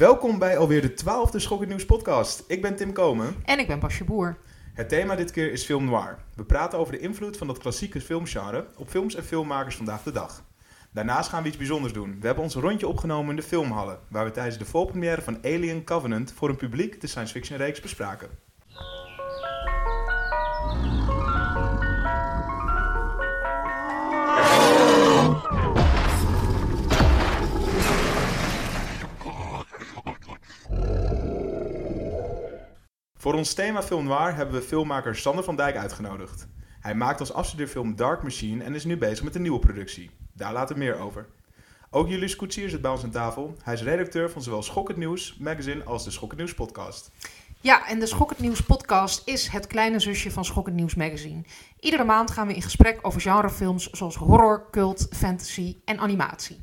Welkom bij alweer de twaalfde Schokkend Nieuws podcast. Ik ben Tim Komen. En ik ben Basje Boer. Het thema dit keer is film noir. We praten over de invloed van dat klassieke filmgenre op films en filmmakers vandaag de dag. Daarnaast gaan we iets bijzonders doen. We hebben ons rondje opgenomen in de filmhallen, waar we tijdens de voorpremière van Alien Covenant voor een publiek de science fiction reeks bespraken. Voor ons thema film noir hebben we filmmaker Sander van Dijk uitgenodigd. Hij maakt als afstudeerfilm Dark Machine en is nu bezig met een nieuwe productie. Daar later meer over. Ook Julius Koetsier zit bij ons aan tafel. Hij is redacteur van zowel Schokkend Nieuws magazine als de Schokkend Nieuws podcast. Ja, en de Schokkend Nieuws podcast is het kleine zusje van Schokkend Nieuws magazine. Iedere maand gaan we in gesprek over genrefilms zoals horror, cult, fantasy en animatie.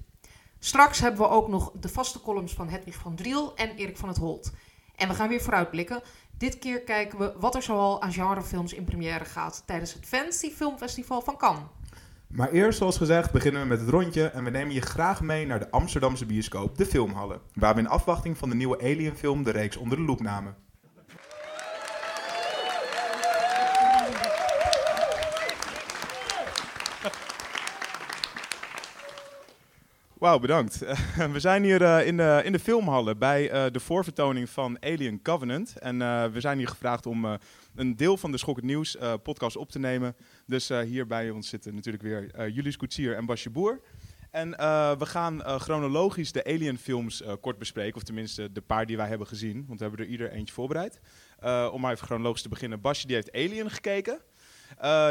Straks hebben we ook nog de vaste columns van Hedwig van Driel en Erik van het Holt. En we gaan weer vooruitblikken. Dit keer kijken we wat er zoal aan genrefilms in première gaat tijdens het Fancy Filmfestival van Cannes. Maar eerst, zoals gezegd, beginnen we met het rondje en we nemen je graag mee naar de Amsterdamse bioscoop, de Filmhallen, waar we in afwachting van de nieuwe Alien-film de reeks onder de loep namen. Wauw, bedankt. we zijn hier uh, in, de, in de filmhallen bij uh, de voorvertoning van Alien Covenant. En uh, we zijn hier gevraagd om een deel van de Schokkend Nieuws podcast op te nemen. Dus hier bij ons zitten natuurlijk weer Julius Koetsier en Basje Boer. En we gaan chronologisch de Alien films kort bespreken. Of tenminste de paar die wij hebben gezien. Want we hebben er ieder eentje voorbereid. om maar even chronologisch te beginnen. Basje die heeft Alien gekeken.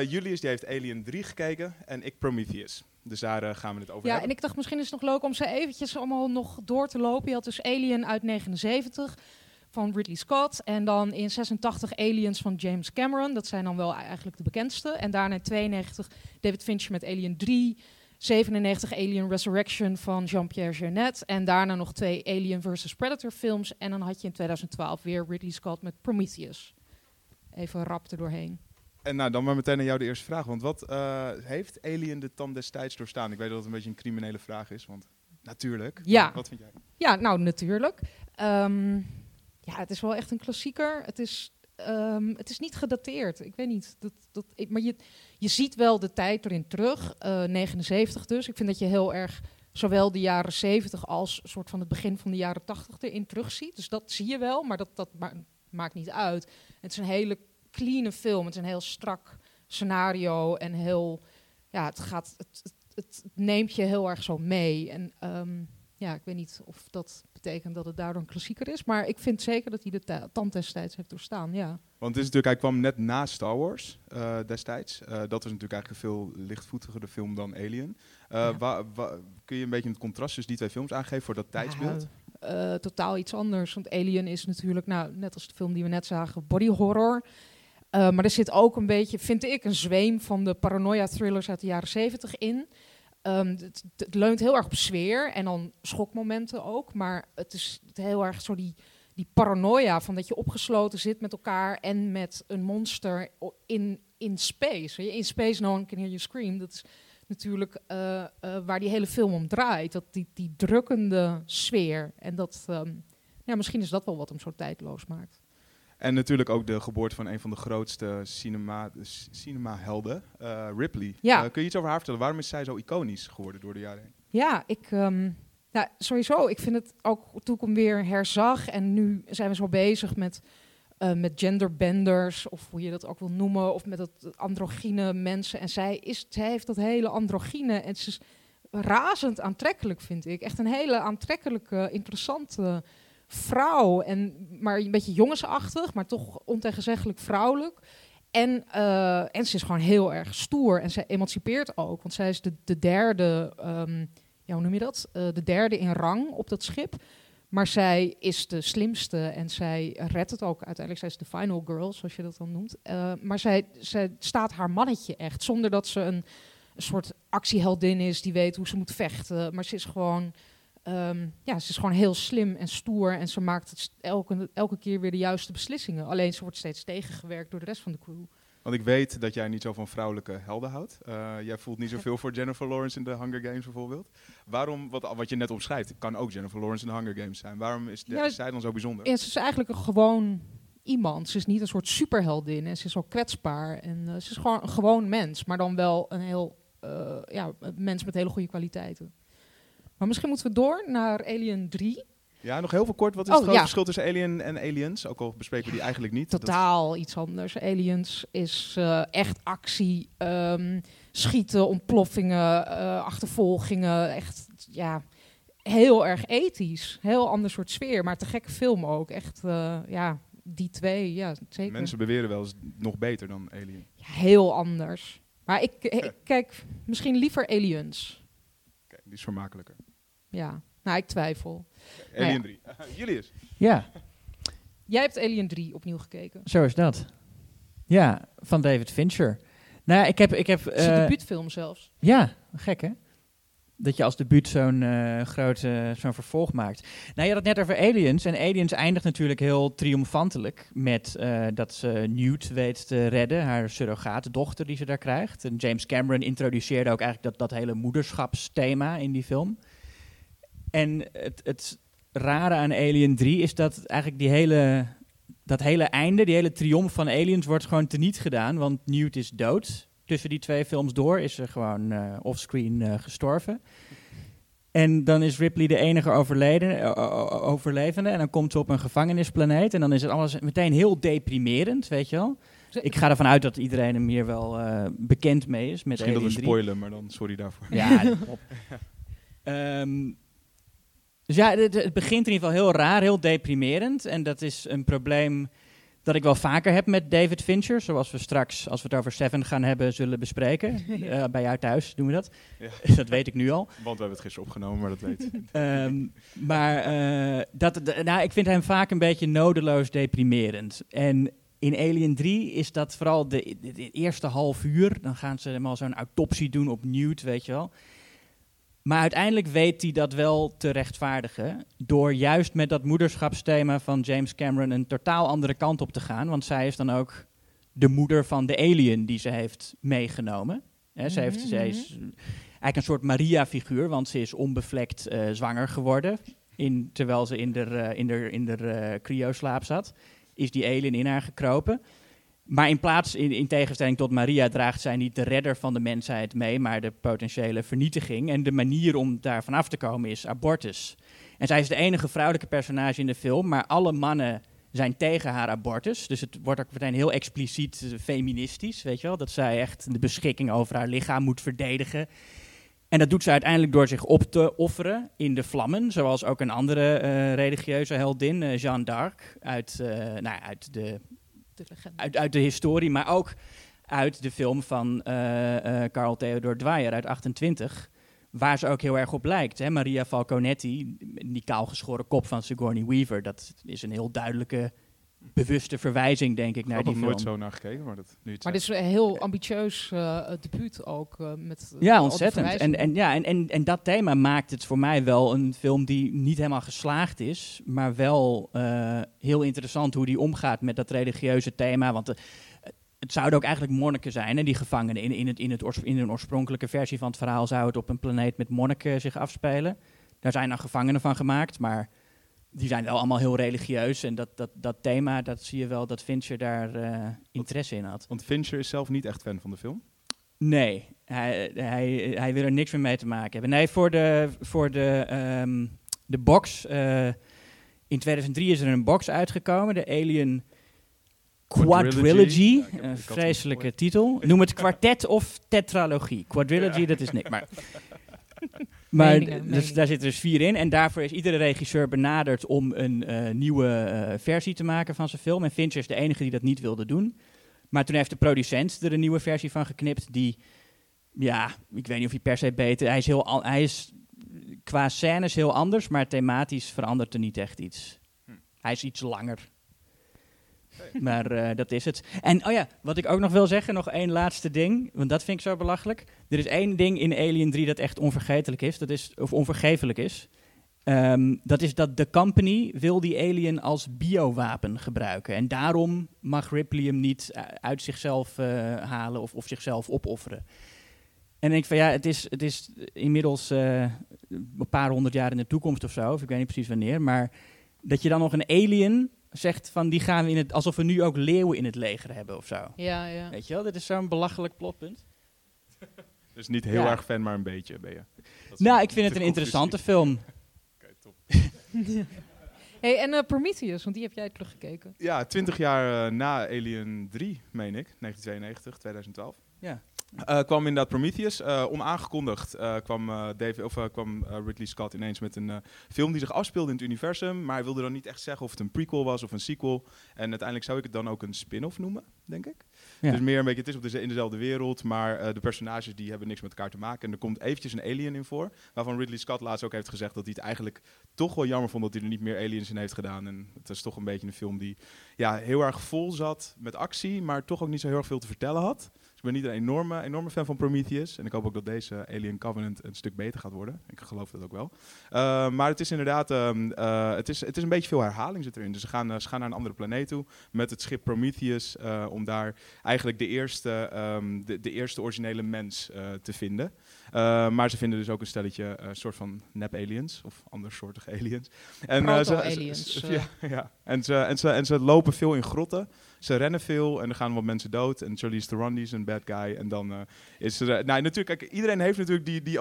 Julius die heeft Alien 3 gekeken. En ik Prometheus. Dus daar uh, gaan we het over ja, hebben. en ik dacht misschien is het nog leuk om ze eventjes allemaal nog door te lopen. Je had dus Alien uit 79 van Ridley Scott. En dan in 86 Aliens van James Cameron. Dat zijn dan wel eigenlijk de bekendste. En daarna in 92 David Fincher met Alien 3. 97 Alien Resurrection van Jean-Pierre Jeunet. En daarna nog twee Alien vs. Predator films. En dan had je in 2012 weer Ridley Scott met Prometheus. Even rap er doorheen. En nou, dan maar meteen aan jou de eerste vraag. Want wat uh, heeft Alien de tand destijds doorstaan? Ik weet dat het een beetje een criminele vraag is, want natuurlijk. Ja. Wat vind jij? Ja, nou natuurlijk. Um, ja, het is wel echt een klassieker. Het is, um, het is niet gedateerd. Ik weet niet. Dat, dat, ik, maar je, je ziet wel de tijd erin terug. Uh, 79 dus. Ik vind dat je heel erg zowel de jaren 70 als soort van het begin van de jaren 80 erin terugziet. Dus dat zie je wel, maar dat, dat ma maakt niet uit. Het is een hele clean film. Het is een heel strak scenario en heel, ja, het gaat, het, het, het neemt je heel erg zo mee. En um, ja, ik weet niet of dat betekent dat het daardoor een klassieker is, maar ik vind zeker dat hij de tand destijds heeft doorstaan, ja. Want het is natuurlijk, hij kwam net na Star Wars uh, destijds. Uh, dat was natuurlijk eigenlijk een veel lichtvoetigere film dan Alien. Uh, ja. wa, kun je een beetje het contrast tussen die twee films aangeven voor dat tijdsbeeld? Ja, totaal iets anders. Want Alien is natuurlijk, nou, net als de film die we net zagen, body horror. Uh, maar er zit ook een beetje, vind ik, een zweem van de paranoia-thrillers uit de jaren zeventig in. Um, het, leunt heel erg op sfeer en dan schokmomenten ook. Maar het is heel erg zo die, paranoia van dat je opgesloten zit met elkaar en met een monster in, in space. In space, no one can hear you scream. Dat is natuurlijk uh, uh, waar die hele film om draait. Dat die, die drukkende sfeer. En dat, um, ja, misschien is dat wel wat hem zo tijdloos maakt. En natuurlijk ook de geboorte van een van de grootste cinema, cinema-helden, uh, Ripley. Ja. Uh, kun je iets over haar vertellen? Waarom is zij zo iconisch geworden door de jaren heen? Ja, ik, um, nou, sowieso. Ik vind het ook toen ik hem weer herzag. En nu zijn we zo bezig met, uh, met genderbenders, of hoe je dat ook wil noemen, of met dat androgyne mensen. En zij, is, zij heeft dat hele androgyne. En ze is razend aantrekkelijk, vind ik. Echt een hele aantrekkelijke, interessante vrouw. En, maar een beetje jongensachtig, maar toch ontegenzeggelijk vrouwelijk. En, uh, en ze is gewoon heel erg stoer en ze emancipeert ook. Want zij is de, de derde, um, ja, hoe noem je dat? Uh, de derde in rang op dat schip. Maar zij is de slimste en zij redt het ook uiteindelijk. Zij is de final girl, zoals je dat dan noemt. Uh, maar zij, zij staat haar mannetje echt, zonder dat ze een, een soort actieheldin is die weet hoe ze moet vechten. Maar ze is gewoon Um, ja, ze is gewoon heel slim en stoer en ze maakt het elke, elke keer weer de juiste beslissingen. Alleen ze wordt steeds tegengewerkt door de rest van de crew. Want ik weet dat jij niet zo van vrouwelijke helden houdt. Uh, jij voelt niet zoveel voor Jennifer Lawrence in de Hunger Games bijvoorbeeld. Waarom, wat, wat je net omschrijft, kan ook Jennifer Lawrence in de Hunger Games zijn. Waarom is, de, zij dan zo bijzonder? Ja, ze is eigenlijk een gewoon iemand. Ze is niet een soort superheldin en ze is wel kwetsbaar. En uh, ze is gewoon een gewoon mens, maar dan wel een heel uh, ja, mens met hele goede kwaliteiten. Maar misschien moeten we door naar Alien 3. Ja, nog heel veel kort. Wat is oh, het grote verschil tussen Alien en Aliens? Ook al bespreken we die eigenlijk niet. Totaal iets anders. Aliens is uh, echt actie, um, schieten, ontploffingen, uh, achtervolgingen. Echt, ja, heel erg ethisch. Heel ander soort sfeer, maar te gekke film ook. Echt, uh, ja, die twee, ja, zeker. Mensen beweren wel eens nog beter dan Alien. Ja, heel anders. Maar ik, ik kijk misschien liever Aliens. Kijk, die is vermakelijker. Ja, nou, ik twijfel. Alien 3. Julius. Ja. Jij hebt Alien 3 opnieuw gekeken. Zo is dat. Ja, van David Fincher. Nou, ik heb... Ik heb uh, het is een eh, debuutfilm zelfs. Ja, gek hè? Dat je als debuut zo'n uh, grote zo'n vervolg maakt. Nou, je had het net over Aliens. En Aliens eindigt natuurlijk heel triomfantelijk met uh, dat ze Newt weet te redden, haar surrogaatdochter die ze daar krijgt. En James Cameron introduceerde ook eigenlijk dat, dat hele moederschapsthema in die film. En het, het rare aan Alien 3 is dat eigenlijk die hele, dat hele einde, die hele triomf van Aliens wordt gewoon teniet gedaan, want Newt is dood. Tussen die twee films door is ze gewoon uh, offscreen uh, gestorven. En dan is Ripley de enige overleden, overlevende. En dan komt ze op een gevangenisplaneet. En dan is het alles meteen heel deprimerend, weet je wel. Ik ga ervan uit dat iedereen hem hier wel uh, bekend mee is. Met Misschien dat we spoilen, maar dan sorry daarvoor. Ja, um, dus ja, het, het, begint in ieder geval heel raar, heel deprimerend. En dat is een probleem dat ik wel vaker heb met David Fincher. Zoals we straks, als we het over Seven gaan hebben, zullen bespreken. uh, bij jou thuis doen we dat. Ja. dat weet ik nu al. Want we hebben het gisteren opgenomen, maar dat weet um, Maar uh, dat, nou, ik vind hem vaak een beetje nodeloos deprimerend. En in Alien 3 is dat vooral de, de, eerste half uur. Dan gaan ze helemaal zo'n autopsie doen op Newt, weet je wel. Maar uiteindelijk weet hij dat wel te rechtvaardigen. Door juist met dat moederschapsthema van James Cameron een totaal andere kant op te gaan. Want zij is dan ook de moeder van de alien die ze heeft meegenomen. ze heeft, mm zij is eigenlijk een soort Maria-figuur, want ze is onbevlekt uh, zwanger geworden. In, terwijl ze in de, uh, in de, in de uh, cryoslaap zat, is die alien in haar gekropen. Maar in plaats, in, in, tegenstelling tot Maria, draagt zij niet de redder van de mensheid mee, maar de potentiële vernietiging. En de manier om daar vanaf te komen is abortus. En zij is de enige vrouwelijke personage in de film, maar alle mannen zijn tegen haar abortus. Dus het wordt ook meteen heel expliciet eh, feministisch, weet je wel. Dat zij echt de beschikking over haar lichaam moet verdedigen. En dat doet ze uiteindelijk door zich op te offeren in de vlammen. Zoals ook een andere uh, religieuze heldin, uh, Jeanne d'Arc, uit, nou, uit de uit, uit de historie, maar ook uit de film van uh, uh, Carl Theodor Dreyer uit 28. Waar ze ook heel erg op lijkt. Hè? Maria Falconetti, die kaalgeschoren kop van Sigourney Weaver. Dat is een heel duidelijke, bewuste verwijzing, denk ik, naar die film. Ik heb nooit zo naar gekeken, maar dat nu Maar dit is een heel ambitieus uh, debuut ook. Uh, met, ja, ontzettend. En, en, ja, en, en, en dat thema maakt het voor mij wel een film die niet helemaal geslaagd is. Maar wel uh, heel interessant hoe die omgaat met dat religieuze thema. Want het zouden ook eigenlijk monniken zijn, hè, die gevangenen. In, in, het, in, het in een oorspronkelijke versie van het verhaal zou het op een planeet met monniken zich afspelen. Daar zijn dan gevangenen van gemaakt, maar die zijn wel allemaal heel religieus. En dat, dat, dat thema, dat zie je wel dat Fincher daar uh, interesse in had. Want Fincher is zelf niet echt fan van de film? Nee, hij, hij, hij wil er niks meer mee te maken hebben. Nee, voor de, voor de, um, de box... Uh, in 2003 is er een box uitgekomen, de Alien Quadrilogy. Een vreselijke titel. Noem het kwartet of tetralogie. Quadrilogy, ja. dat is niks. Maar Maar dus, daar zitten dus vier in. En daarvoor is iedere regisseur benaderd om een uh, nieuwe uh, versie te maken van zijn film. En Fincher is de enige die dat niet wilde doen. Maar toen heeft de producent er een nieuwe versie van geknipt. Die, ja, ik weet niet of hij per se beter... Hij is, heel, hij is qua scènes heel anders, maar thematisch verandert er niet echt iets. Hm. Hij is iets langer. Maar uh, dat is het. En oh ja, wat ik ook nog wil zeggen, nog één laatste ding, want dat vind ik zo belachelijk. Er is één ding in Alien 3 dat echt onvergetelijk is, dat is of onvergevelijk is. Ehm, dat is dat de company wil die alien als biowapen gebruiken. En daarom mag Ripley hem niet eh, uit zichzelf eh, halen of, of zichzelf opofferen. En ik van ja, het is, het is inmiddels eh, een paar honderd jaar in de toekomst of zo, of ik weet niet precies wanneer. Maar dat je dan nog een alien zegt van die gaan we in het, alsof we nu ook leeuwen in het leger hebben of zo. Ja, ja. Weet je wel, dit is zo'n belachelijk plotpunt. Dus niet heel Ja. erg fan, maar een beetje ben je. Nou, ik vind het een interessante film. Oké, top. Hey, en eh, Prometheus, want die heb jij teruggekeken. Ja, 20 jaar eh, na Alien 3, meen ik. 1992, 2012. Ja. Eh, kwam inderdaad Prometheus. eh, onaangekondigd eh, kwam, David, of, kwam Ridley Scott ineens met een film die zich afspeelde in het universum. Maar hij wilde dan niet echt zeggen of het een prequel was of een sequel. En uiteindelijk zou ik het dan ook een spin-off noemen, denk ik. Ja. Dus meer een beetje, het is op de, in dezelfde wereld, maar de personages die hebben niks met elkaar te maken. En er komt eventjes een alien in voor, waarvan Ridley Scott laatst ook heeft gezegd dat hij het eigenlijk toch wel jammer vond dat hij er niet meer aliens in heeft gedaan. En het is toch een beetje een film die ja, heel erg vol zat met actie, maar toch ook niet zo heel erg veel te vertellen had. Ik ben niet een enorme, enorme fan van Prometheus. En ik hoop ook dat deze Alien Covenant een stuk beter gaat worden. Ik geloof dat ook wel. Uh, maar het is inderdaad, um, uh, het, is, het is een beetje veel herhaling zit erin. Dus ze gaan, uh, ze gaan naar een andere planeet toe met het schip Prometheus. om daar eigenlijk de eerste, um, de, de, eerste originele mens te vinden. Maar ze vinden dus ook een stelletje soort van nep-aliens of andersoortige aliens. En, ze, aliens. Ze, ze, ja, ja. En, ze, en, ze, en ze lopen veel in grotten. Ze rennen veel en er gaan wat mensen dood. En Charlize Theron die is een bad guy. En dan uh, is er... nou, natuurlijk, kijk, iedereen heeft natuurlijk die, die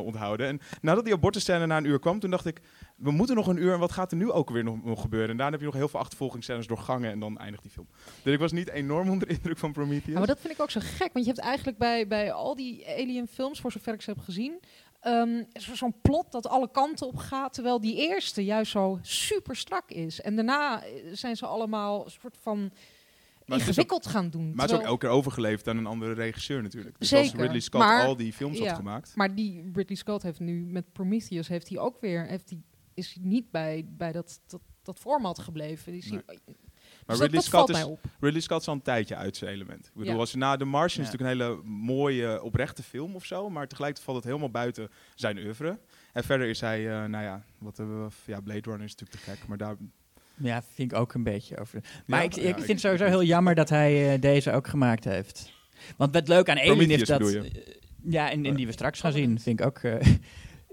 onthouden. En nadat die abortusscène na een uur kwam, toen dacht ik... We moeten nog een uur en wat gaat er nu ook weer nog, gebeuren? En daarna heb je nog heel veel achtervolgingsscènes door gangen en dan eindigt die film. Dus ik was niet enorm onder de indruk van Prometheus. Maar dat vind ik ook zo gek. Want je hebt eigenlijk bij, bij al die alien films, voor zover ik ze heb gezien... Um, zo'n plot dat alle kanten op gaat, terwijl die eerste juist zo super strak is. En daarna zijn ze allemaal een soort van maar ingewikkeld gaan doen. Maar het is ook elke keer overgeleverd aan een andere regisseur natuurlijk. Dus Zeker, als Ridley Scott maar, al die films ja, had gemaakt. Maar die Ridley Scott heeft nu met Prometheus heeft hij ook weer heeft hij, is hij niet bij, bij dat, dat, dat format gebleven. Die is Nee. hij, Maar dus Ridley, Scott is. Ridley Scott is al een tijdje uit zijn element. Ik bedoel, Ja. als je na The Martian is natuurlijk een hele mooie, oprechte film of zo, maar tegelijkertijd valt het helemaal buiten zijn oeuvre. En verder is hij, eh, nou ja, wat hebben we, ja, Blade Runner is natuurlijk te gek, maar daar... Ja, vind ik ook een beetje over. Maar Ja, ik, ik ja, vind het sowieso heel jammer dat hij eh, deze ook gemaakt heeft. Want wat leuk aan Alien is dat... ja, en, en die we straks gaan zien, vind ik ook... eh,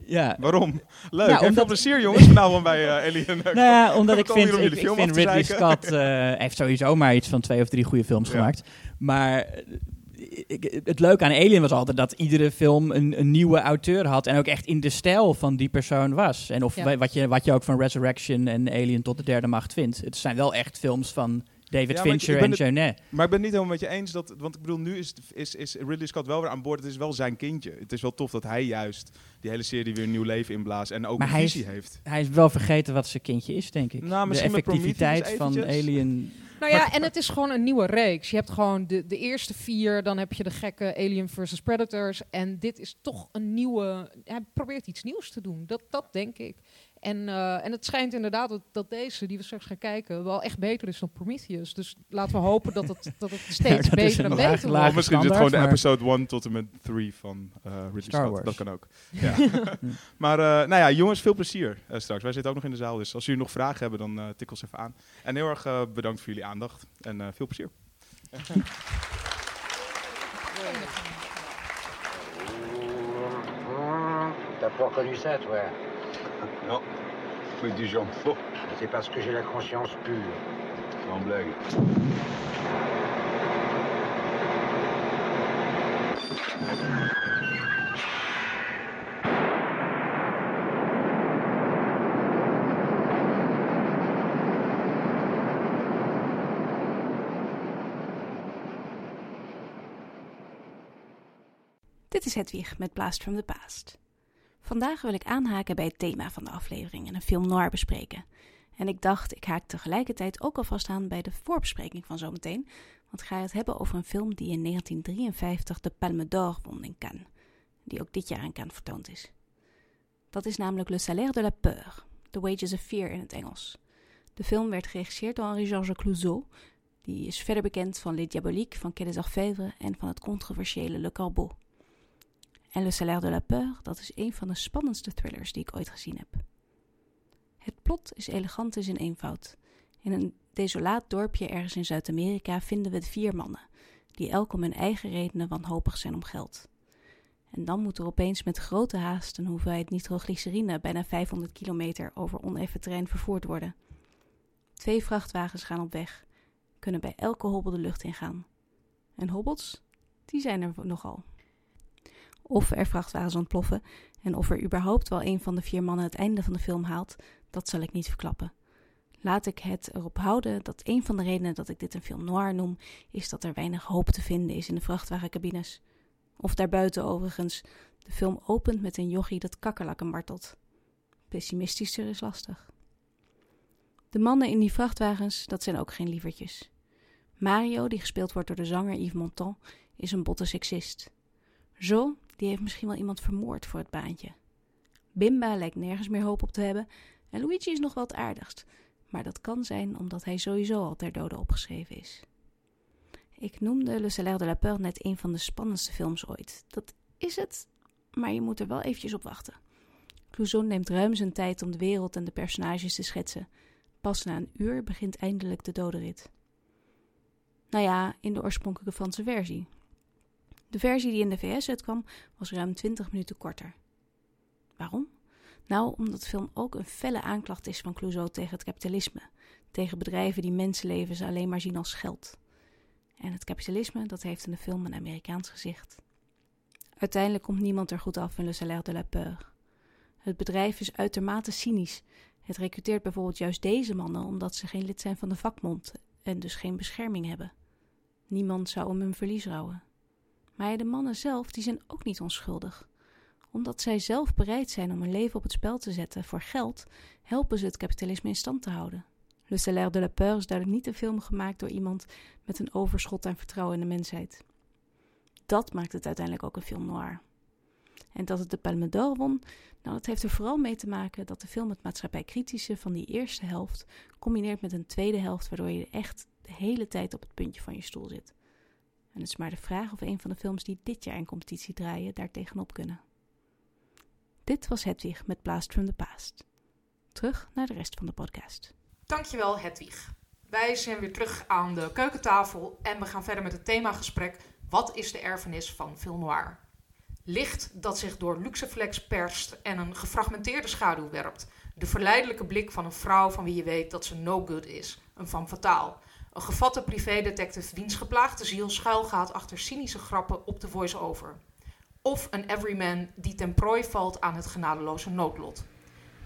ja, Waarom? Leuk, Nou, heel veel omdat- plezier jongens vanavond bij eh Alien. nou ja, omdat ik vind, ik, ik vind Ridley zeiken. Scott eh, heeft sowieso maar iets van twee of drie goede films Ja. gemaakt. Maar eh, ik- het leuke aan Alien was altijd dat iedere film een, een nieuwe auteur had en ook echt in de stijl van die persoon was. En of Ja. wat, je, wat je ook van Resurrection en Alien tot de derde macht vindt. Het zijn wel echt films van David Ja, Fincher en het- Jeunet. Maar ik ben het niet helemaal met je eens, dat, want ik bedoel, nu is, is, is Ridley Scott wel weer aan boord. Het is wel zijn kindje. Het is wel tof dat hij juist die hele serie weer een nieuw leven inblaast en ook Maar een hij visie is- heeft. Hij is wel vergeten wat zijn kindje is, denk ik. Nou, de effectiviteit van. Alien. Nou ja, en het is gewoon een nieuwe reeks. Je hebt gewoon de, de eerste vier, dan heb je de gekke Alien versus Predators. En dit is toch een nieuwe... Hij probeert iets nieuws te doen, dat, dat denk ik. En, eh, en het schijnt inderdaad dat, dat deze, die we straks gaan kijken, wel echt beter is dan Prometheus. Dus laten we hopen dat het, dat het steeds beter en laag- beter laag- wordt. Of misschien is het gewoon de episode 1 tot en met 3 van eh Ridley Star Scott. Wars. Dat kan ook. Ja. maar eh, nou ja, jongens, veel plezier straks. Wij zitten ook nog in de zaal, dus als jullie nog vragen hebben, dan eh tik ons even aan. En heel erg bedankt voor jullie aandacht en eh, veel plezier. T'as pas reconnu ça, toi Non, faut du jambes faux, C'est parce que j'ai la conscience pure. sans blague. Dit is Hedwig met Blast from the Past. Vandaag wil ik aanhaken bij het thema van de aflevering en een film noir bespreken. En ik dacht, ik haak tegelijkertijd ook alvast aan bij de voorbespreking van zometeen, want ik het hebben over een film die in 1953 de Palme d'Or won in Cannes, die ook dit jaar in Cannes vertoond is. Dat is namelijk Le Salaire de la Peur, The Wages of Fear in het Engels. De film werd geregisseerd door Henri-Georges Clouzot, die is verder bekend van Les Diaboliques van Quai des en van het controversiële Le Corbeau. En Le Salaire de la Peur, dat is een van de spannendste thrillers die ik ooit gezien heb. Het plot is elegant in zijn eenvoud. In een desolaat dorpje ergens in Zuid-Amerika vinden we vier mannen, die elk om hun eigen redenen wanhopig zijn om geld. En dan moet er opeens met grote haast een hoeveelheid nitroglycerine bijna 500 kilometer over oneven terrein vervoerd worden. Twee vrachtwagens gaan op weg, kunnen bij elke hobbel de lucht ingaan. En hobbels, die zijn er nogal. Of er vrachtwagens ontploffen en of er überhaupt wel een van de vier mannen het einde van de film haalt, dat zal ik niet verklappen. Laat ik het erop houden dat een van de redenen dat ik dit een film noir noem, is dat er weinig hoop te vinden is in de vrachtwagencabines. Of daarbuiten overigens, de film opent met een jochie dat kakkerlakken martelt. Pessimistischer is lastig. De mannen in die vrachtwagens, dat zijn ook geen lievertjes. Mario, die gespeeld wordt door de zanger Yves Montand, is een botte seksist. Zo, die heeft misschien wel iemand vermoord voor het baantje. Bimba lijkt nergens meer hoop op te hebben en Luigi is nog wel het aardigst, maar dat kan zijn omdat hij sowieso al ter dode opgeschreven is. Ik noemde Le Salaire de la Peur net een van de spannendste films ooit. Dat is het, maar je moet er wel eventjes op wachten. Clouseau neemt ruim zijn tijd om de wereld en de personages te schetsen. Pas na een uur begint eindelijk de dodenrit. Nou ja, in de oorspronkelijke Franse versie. De versie die in de VS uitkwam was ruim 20 minuten korter. Waarom? Nou, omdat de film ook een felle aanklacht is van Clouseau tegen het kapitalisme, tegen bedrijven die mensenlevens alleen maar zien als geld. En het kapitalisme, dat heeft in de film een Amerikaans gezicht. Uiteindelijk komt niemand er goed af in Le Salaire de la Peur. Het bedrijf is uitermate cynisch. Het recruteert bijvoorbeeld juist deze mannen omdat ze geen lid zijn van de vakbond en dus geen bescherming hebben. Niemand zou om hun verlies rouwen. Maar de mannen zelf, die zijn ook niet onschuldig. Omdat zij zelf bereid zijn om hun leven op het spel te zetten voor geld, helpen ze het kapitalisme in stand te houden. Le Salaire de la Peur is duidelijk niet een film gemaakt door iemand met een overschot aan vertrouwen in de mensheid. Dat maakt het uiteindelijk ook een film noir. En dat het de Palme d'Or won, nou dat heeft er vooral mee te maken dat de film het maatschappijkritische van die eerste helft combineert met een tweede helft waardoor je echt de hele tijd op het puntje van je stoel zit. En het is maar de vraag of een van de films die dit jaar in competitie draaien daar tegenop kunnen. Dit was Hedwig met Blast from the Past. Terug naar de rest van de podcast. Dankjewel Hedwig. Wij zijn weer terug aan de keukentafel en we gaan verder met het themagesprek Wat is de erfenis van film noir? Licht dat zich door luxeflex perst en een gefragmenteerde schaduw werpt. De verleidelijke blik van een vrouw van wie je weet dat ze no good is. Een van fataal. Een gevatte privédetective wiens geplaagde ziel schuilgaat achter cynische grappen op de voice-over. Of een everyman die ten prooi valt aan het genadeloze noodlot.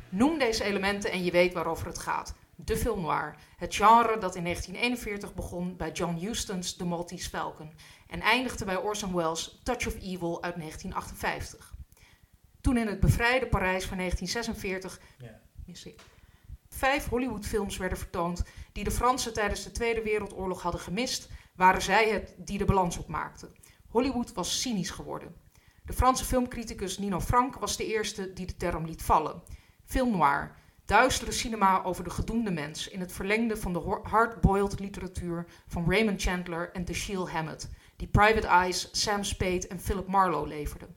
Noem deze elementen en je weet waarover het gaat. De film noir, het genre dat in 1941 begon bij John Huston's The Maltese Falcon en eindigde bij Orson Welles' Touch of Evil uit 1958. Toen in het bevrijde Parijs van 1946 mis ik, vijf Hollywoodfilms werden vertoond die de Fransen tijdens de Tweede Wereldoorlog hadden gemist, waren zij het die de balans opmaakten. Hollywood was cynisch geworden. De Franse filmcriticus Nino Frank was de eerste die de term liet vallen. Film noir, duistere cinema over de gedoemde mens in het verlengde van de hard-boiled literatuur van Raymond Chandler en Dashiell Hammett, die Private Eyes, Sam Spade en Philip Marlowe leverden.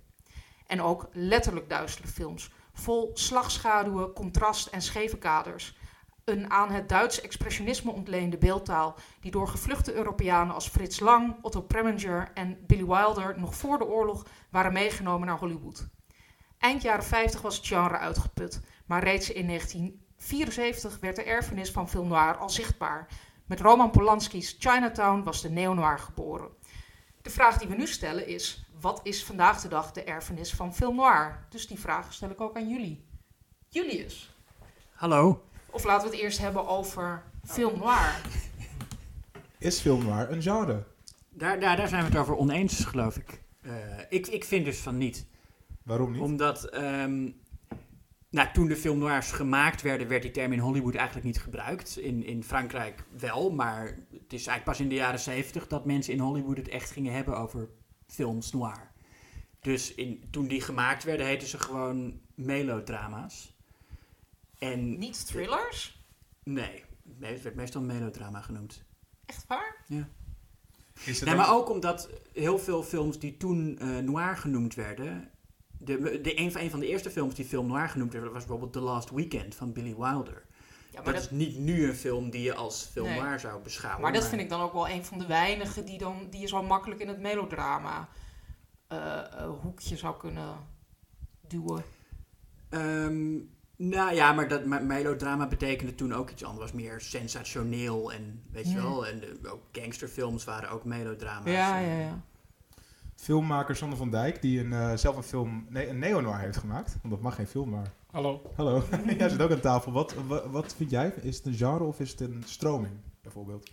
En ook letterlijk duistere films, vol slagschaduwen, contrast en scheve kaders. Een aan het Duitse expressionisme ontleende beeldtaal die door gevluchte Europeanen als Frits Lang, Otto Preminger en Billy Wilder nog voor de oorlog waren meegenomen naar Hollywood. Eind jaren 50 was het genre uitgeput, maar reeds in 1974 werd de erfenis van film noir al zichtbaar. Met Roman Polanski's Chinatown was de neo-noir geboren. De vraag die we nu stellen is: wat is vandaag de dag de erfenis van film noir? Dus die vraag stel ik ook aan jullie. Julius. Hallo. Of laten we het eerst hebben over film noir. Is film noir een genre? Daar, daar, daar zijn we het over oneens, geloof ik. Uh, ik. Ik vind dus van niet. Waarom niet? Omdat um, nou, toen de film noirs gemaakt werden, werd die term in Hollywood eigenlijk niet gebruikt. In, in Frankrijk wel, maar het is eigenlijk pas in de jaren zeventig dat mensen in Hollywood het echt gingen hebben over films noir. Dus in, toen die gemaakt werden, heten ze gewoon melodrama's. En, niet thrillers? Nee, nee, het werd meestal melodrama genoemd. Echt waar? Ja. Is nee, maar ook omdat heel veel films die toen uh, noir genoemd werden, De, de, een, van, een van de eerste films die film noir genoemd werd, was bijvoorbeeld The Last Weekend van Billy Wilder. Ja, maar dat, dat, is niet nu een film die je als film Nee. noir zou beschouwen. maar dat vind ik dan ook wel een van de weinigen die, dan, die je zo makkelijk in het melodrama eh, eh, hoekje zou kunnen duwen. Ehm, nou ja, maar dat maar melodrama betekende toen ook iets anders. Was meer sensationeel en weet je wel. En de, ook gangsterfilms waren ook melodrama's. Ja, ja, ja. Filmmaker Sander van Dijk, die een, eh, zelf een film, nee, een neo-noir heeft gemaakt. Want dat mag geen film, maar... Hallo. Hallo, jij zit ook aan tafel. Wat, wat, wat vind jij? Is het een genre of is het een stroming, bijvoorbeeld?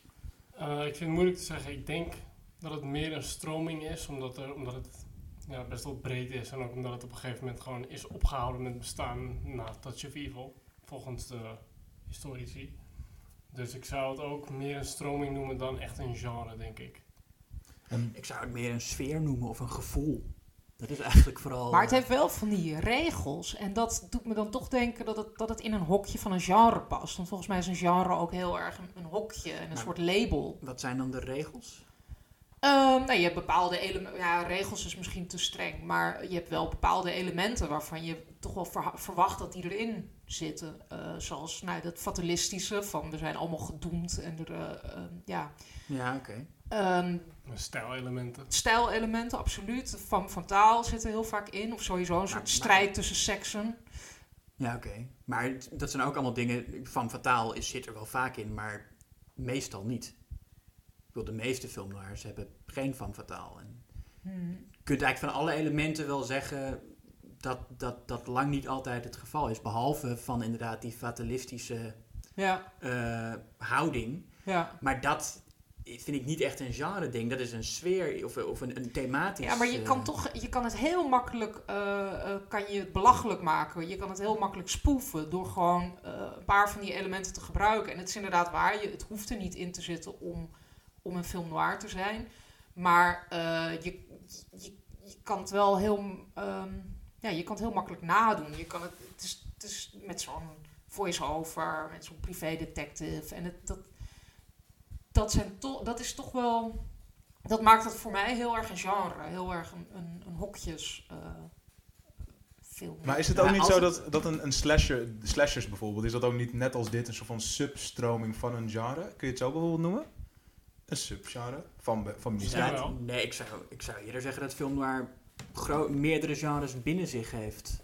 Eh, ik vind het moeilijk te zeggen. Ik denk dat het meer een stroming is, omdat, er, omdat het ja, best wel breed is. En ook omdat het op een gegeven moment gewoon is opgehouden met bestaan na Touch of Evil, volgens de historici. Dus ik zou het ook meer een stroming noemen dan echt een genre, denk ik. En Ik zou het meer een sfeer noemen of een gevoel. Dat is eigenlijk vooral... Maar het eh, heeft wel van die regels. En dat doet me dan toch denken dat het, dat het in een hokje van een genre past. Want volgens mij is een genre ook heel erg een, een hokje en een Maar- soort label. Wat zijn dan de regels? Ehm, nou, je hebt bepaalde elementen. Ja, regels is misschien te streng. Maar je hebt wel bepaalde elementen waarvan je toch wel verwacht dat die erin zitten. Eh, zoals nou, dat fatalistische van we zijn allemaal gedoemd. En er, eh, ehm, ja. Ja, oké. Ehm, Stijlelementen. stijlelementen, absoluut. Van, van taal zit er heel vaak in. Of sowieso een Maar- soort maar- strijd tussen seksen. Ja, oké. Maar dat zijn ook allemaal dingen... Van Fataal is, zit er wel vaak in, maar meestal niet. Ik bedoel, de meeste filmnoirs hebben geen Van Fataal. En Hmm. je kunt eigenlijk van alle elementen wel zeggen dat dat, dat lang niet altijd het geval is. Behalve van inderdaad die fatalistische Ja, eh, houding. ja. Maar dat vind ik niet echt een genre ding. Dat is een sfeer of, of een, een thematisch... Ja, maar je eh, kan, toch, je kan het heel makkelijk eh, eh, kan je het belachelijk maken. Je kan het heel makkelijk spoeven door gewoon een paar van die elementen te gebruiken. En het is inderdaad waar, je, het hoeft er niet in te zitten om, om een film noir te zijn. Maar je, je, je kan het wel heel, ehm, ja, je kan het heel makkelijk nadoen. Je kan het, het, is, het is met zo'n voice-over, met zo'n privé-detective. En het, dat, dat, zijn to, dat is toch wel dat maakt het voor mij heel erg een genre, heel erg een, een, een hokjes eh, film. Maar is het Ja, ook niet zo dat, dat een, een slasher, slashers bijvoorbeeld, is dat ook niet net als dit een soort van substroming van een genre? Kun je het zo bijvoorbeeld noemen? Een subgenre van, van Ja, wel. Nee, ik zou, ik zou eerder zeggen dat film gro- meerdere genres binnen zich heeft.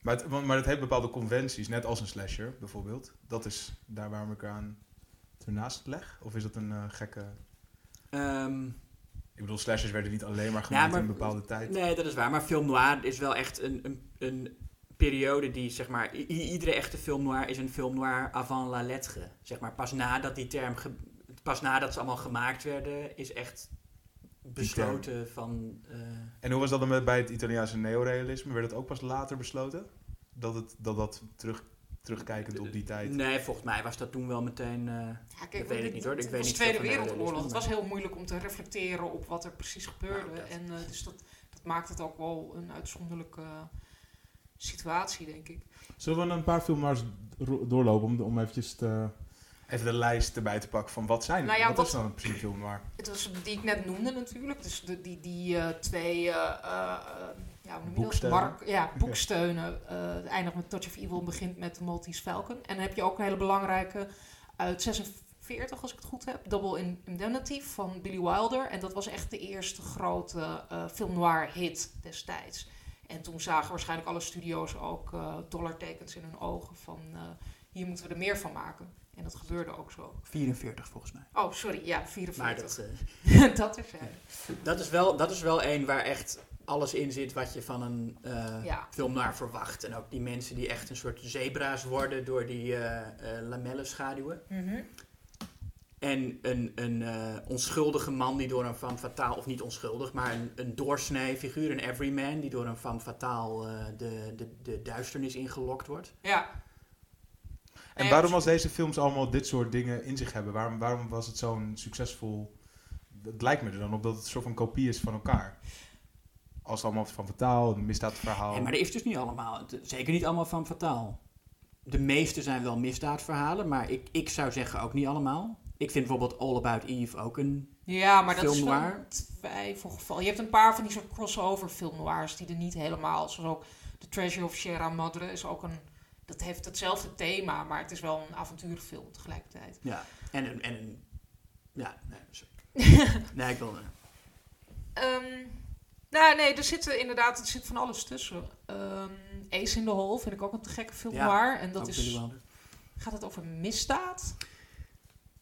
Maar, het, maar het heeft bepaalde conventies, net als een slasher bijvoorbeeld. Dat is daar waarom ik aan ernaast leg? Of is dat een eh, gekke... Ehm, Ik bedoel, slashers werden niet alleen maar gemaakt maar- in een bepaalde tijd. nee, dat is waar. Maar film noir is wel echt een, een, een periode die, zeg maar... iedere echte film noir is een film noir avant la lettre. Zeg maar, pas nadat die term... pas nadat ze allemaal gemaakt werden, is echt besloten van... eh, En hoe was dat dan met, bij het Italiaanse neorealisme? Werd het ook pas later besloten? Dat het, dat, dat terug, terugkijkend op die tijd... Nee, volgens mij was dat toen wel meteen... eh, Ja, dat weet ik niet, hoor. Ik Het weet was niet Tweede van Wereldoorlog. Het was heel moeilijk om te reflecteren op wat er precies gebeurde. Nou, dat- En eh, dus dat, dat maakt het ook wel een uitzonderlijke situatie, denk ik. Zullen we een paar filmars doorlopen om, om eventjes te, even de lijst erbij te pakken van wat zijn Nou ja, wat, wat- is dan precies een film noir? Het was die ik net noemde natuurlijk. Dus de, die, die eh, twee eh, eh, eh, ja, hoe noem je dat? Boeksteunen. Mark, ja, boeksteunen. eh, het eindigt met Touch of Evil en begint met The Maltese Falcon. En dan heb je ook een hele belangrijke uit 46, als ik het goed heb. Double In- Indemnity van Billy Wilder. En dat was echt de eerste grote eh, film noir hit destijds. En toen zagen waarschijnlijk alle studio's ook eh, dollartekens in hun ogen van... eh, hier moeten we er meer van maken. En dat gebeurde ook zo. 44 volgens mij. Oh, sorry, ja, Maar 44. dat, eh, dat is dat, is wel, dat is wel een waar echt alles in zit wat je van een eh, Ja. film naar verwacht. En ook die mensen die echt een soort zebra's worden door die eh eh lamellenschaduwen. En een, een eh, onschuldige man die door een van fataal, of niet onschuldig, maar een, een doorsnee figuur, een everyman, die door een van fataal eh, de, de, de duisternis ingelokt wordt. Ja. En waarom als deze films allemaal dit soort dingen in zich hebben, waarom, waarom was het zo'n succesvol... Het lijkt me er dan op dat het een soort van kopie is van elkaar. Als het allemaal van vertaal, een misdaadverhaal... Nee, maar er is dus niet allemaal, zeker niet allemaal van fataal. De meeste zijn wel misdaadverhalen, maar ik, ik zou zeggen ook niet allemaal. ik vind bijvoorbeeld All About Eve ook een... Ja, maar dat is noir? een twijfelgeval. Je hebt een paar van die soort crossover film noirs die er niet helemaal... Zoals ook The Treasure of Sierra Madre is ook een... Dat heeft hetzelfde thema, maar het is wel een avonturenfilm tegelijkertijd. Ja, en een... En ja, nee, sorry. nee, ik wil... Ehm, nou, nee, er zit inderdaad er zit van alles tussen. Ehm, Ace in the Hole vind ik ook een te gekke film Ja, noir. En dat ook is... Billy Wilder. Gaat het over misdaad?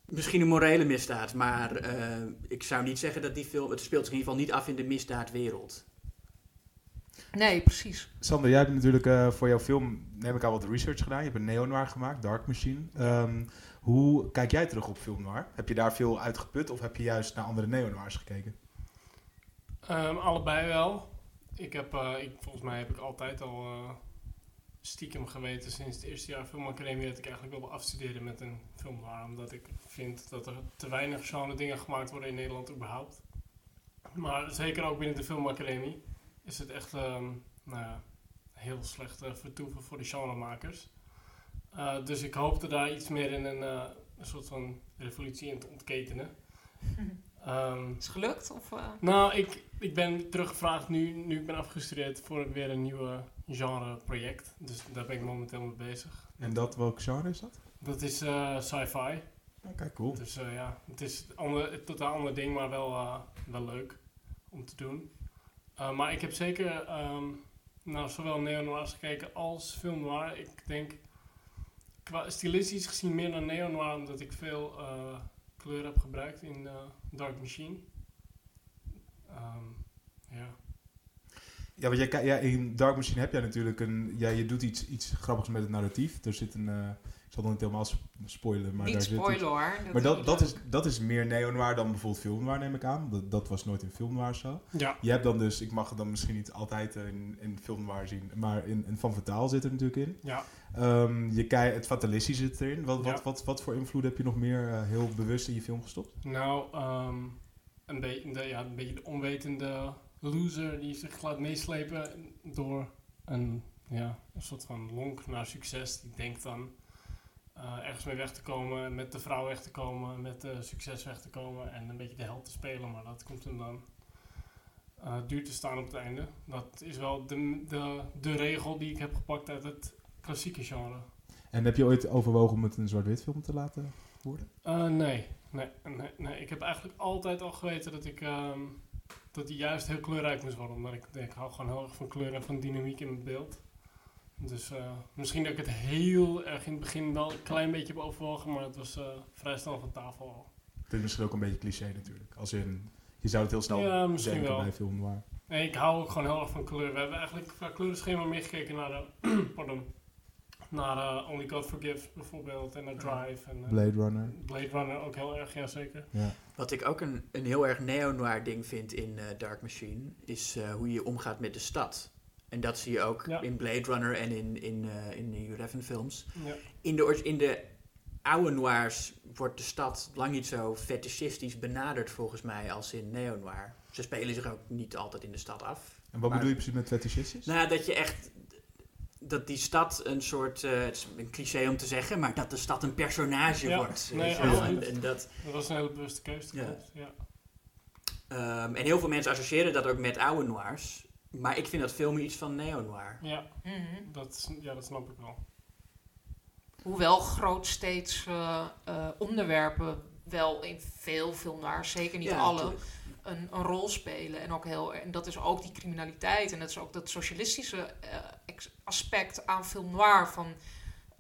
Misschien een morele misdaad, maar eh, ik zou niet zeggen dat die film... Het speelt zich in ieder geval niet af in de misdaadwereld. Nee, precies. Sander, jij hebt natuurlijk eh, voor jouw film, neem ik al wat research gedaan. Je hebt een neo-noir gemaakt, Dark Machine. Ehm, hoe kijk jij terug op film noir? Heb je daar veel uit geput of heb je juist naar andere neo-noirs gekeken? Ehm, allebei wel. Ik heb, eh, ik, volgens mij heb ik altijd al eh, stiekem geweten sinds het eerste jaar filmacademie dat ik eigenlijk wilde afstuderen met een film noir. Omdat ik vind dat er te weinig genre dingen gemaakt worden in Nederland überhaupt. Maar zeker ook binnen de filmacademie is het echt ehm, nou ja, heel slecht eh, vertoeven voor de genremakers. Dus ik hoopte daar iets meer in een, een soort van revolutie in te ontketenen. Ehm, Is het gelukt? Of, eh? nou, ik, ik ben teruggevraagd nu, nu ik ben afgestudeerd voor weer een nieuwe genreproject. Dus daar ben ik momenteel mee bezig. En dat, welk genre is dat? Dat is eh, sci-fi. Oké, cool. Dus eh, ja, het is een, ander, een totaal ander ding, maar wel, eh, wel leuk om te doen. Eh, maar ik heb zeker ehm naar zowel neo-noirs gekeken als film noir. Ik denk qua stilistisch gezien meer naar neo-noir, omdat ik veel eh, kleur heb gebruikt in eh, Dark Machine. Ehm, ja. Ja, want jij, ja, in Dark Machine heb jij natuurlijk een... Ja, je doet iets, iets grappigs met het narratief. Er zit een... eh, ik zal het niet helemaal sp- spoilen, maar niet daar zit hoor. Maar dat, dat, is, dat is meer neo-noir dan bijvoorbeeld film noir, neem ik aan. Dat, dat was nooit in film noir zo. ja. Je hebt dan dus, ik mag het dan misschien niet altijd in, in film noir zien, maar in, in Van Vertaal zit er natuurlijk in. Ja, Ehm, je kijkt, het fatalistische zit erin. Wat, wat, Ja. wat, wat voor invloed heb je nog meer eh, heel bewust in je film gestopt? nou, ehm, een, beetje de, ja, een beetje de onwetende loser die zich laat meeslepen door een, ja, een soort van lonk naar succes. Die denkt dan eh, ergens mee weg te komen, met de vrouw weg te komen, met de succes weg te komen en een beetje de held te spelen. Maar dat komt hem dan eh, duur te staan op het einde. Dat is wel de, de, de regel die ik heb gepakt uit het klassieke genre. En heb je ooit overwogen om het een zwart-wit film te laten worden? Eh, nee. Nee, nee, nee. Ik heb eigenlijk altijd al geweten dat ik ehm, dat die juist heel kleurrijk moest worden. Omdat ik, ik hou gewoon heel erg van kleur en van dynamiek in het beeld. Dus eh, misschien dat ik het heel erg in het begin wel een klein beetje heb overwogen, maar het was eh, vrij snel van tafel al. Het is misschien ook een beetje cliché natuurlijk. Als in, je zou het heel snel Ja, misschien denken wel. bij film noir. Nee, ik hou ook gewoon heel erg van kleur. We hebben eigenlijk qua kleurenschema meer gekeken naar de, pardon, naar eh, Only God Forgives bijvoorbeeld en naar Drive en eh, Blade Runner. Blade Runner ook heel erg, ja zeker. Ja. Wat ik ook een, een heel erg neo-noir ding vind in eh, Dark Machine, is eh, hoe je omgaat met de stad. En dat zie je ook Ja. in Blade Runner en in, in, eh, in de Reven films. Ja. In de, in de oude noirs wordt de stad lang niet zo fetishistisch benaderd volgens mij als in neo-noir. Ze spelen zich ook niet altijd in de stad af. En wat Maar- bedoel je precies met fetishistisch? Nou, dat je echt. Dat die stad een soort. eh, het is een cliché om te zeggen, maar dat de stad een personage Ja, wordt. nee, en, en, dat, Dat was een hele bewuste keuze. Ja. ja. ehm, en heel veel mensen associëren dat ook met oude noirs. Maar ik vind dat veel meer iets van neo-noir. Ja, Mhm. dat, ja, dat snap ik wel. Hoewel grootsteeds eh, eh, onderwerpen wel in veel filmnaars, zeker niet Ja, alle, natuurlijk. Een, een rol spelen. En, ook heel, en dat is ook die criminaliteit en dat is ook dat socialistische eh, aspect aan film noir van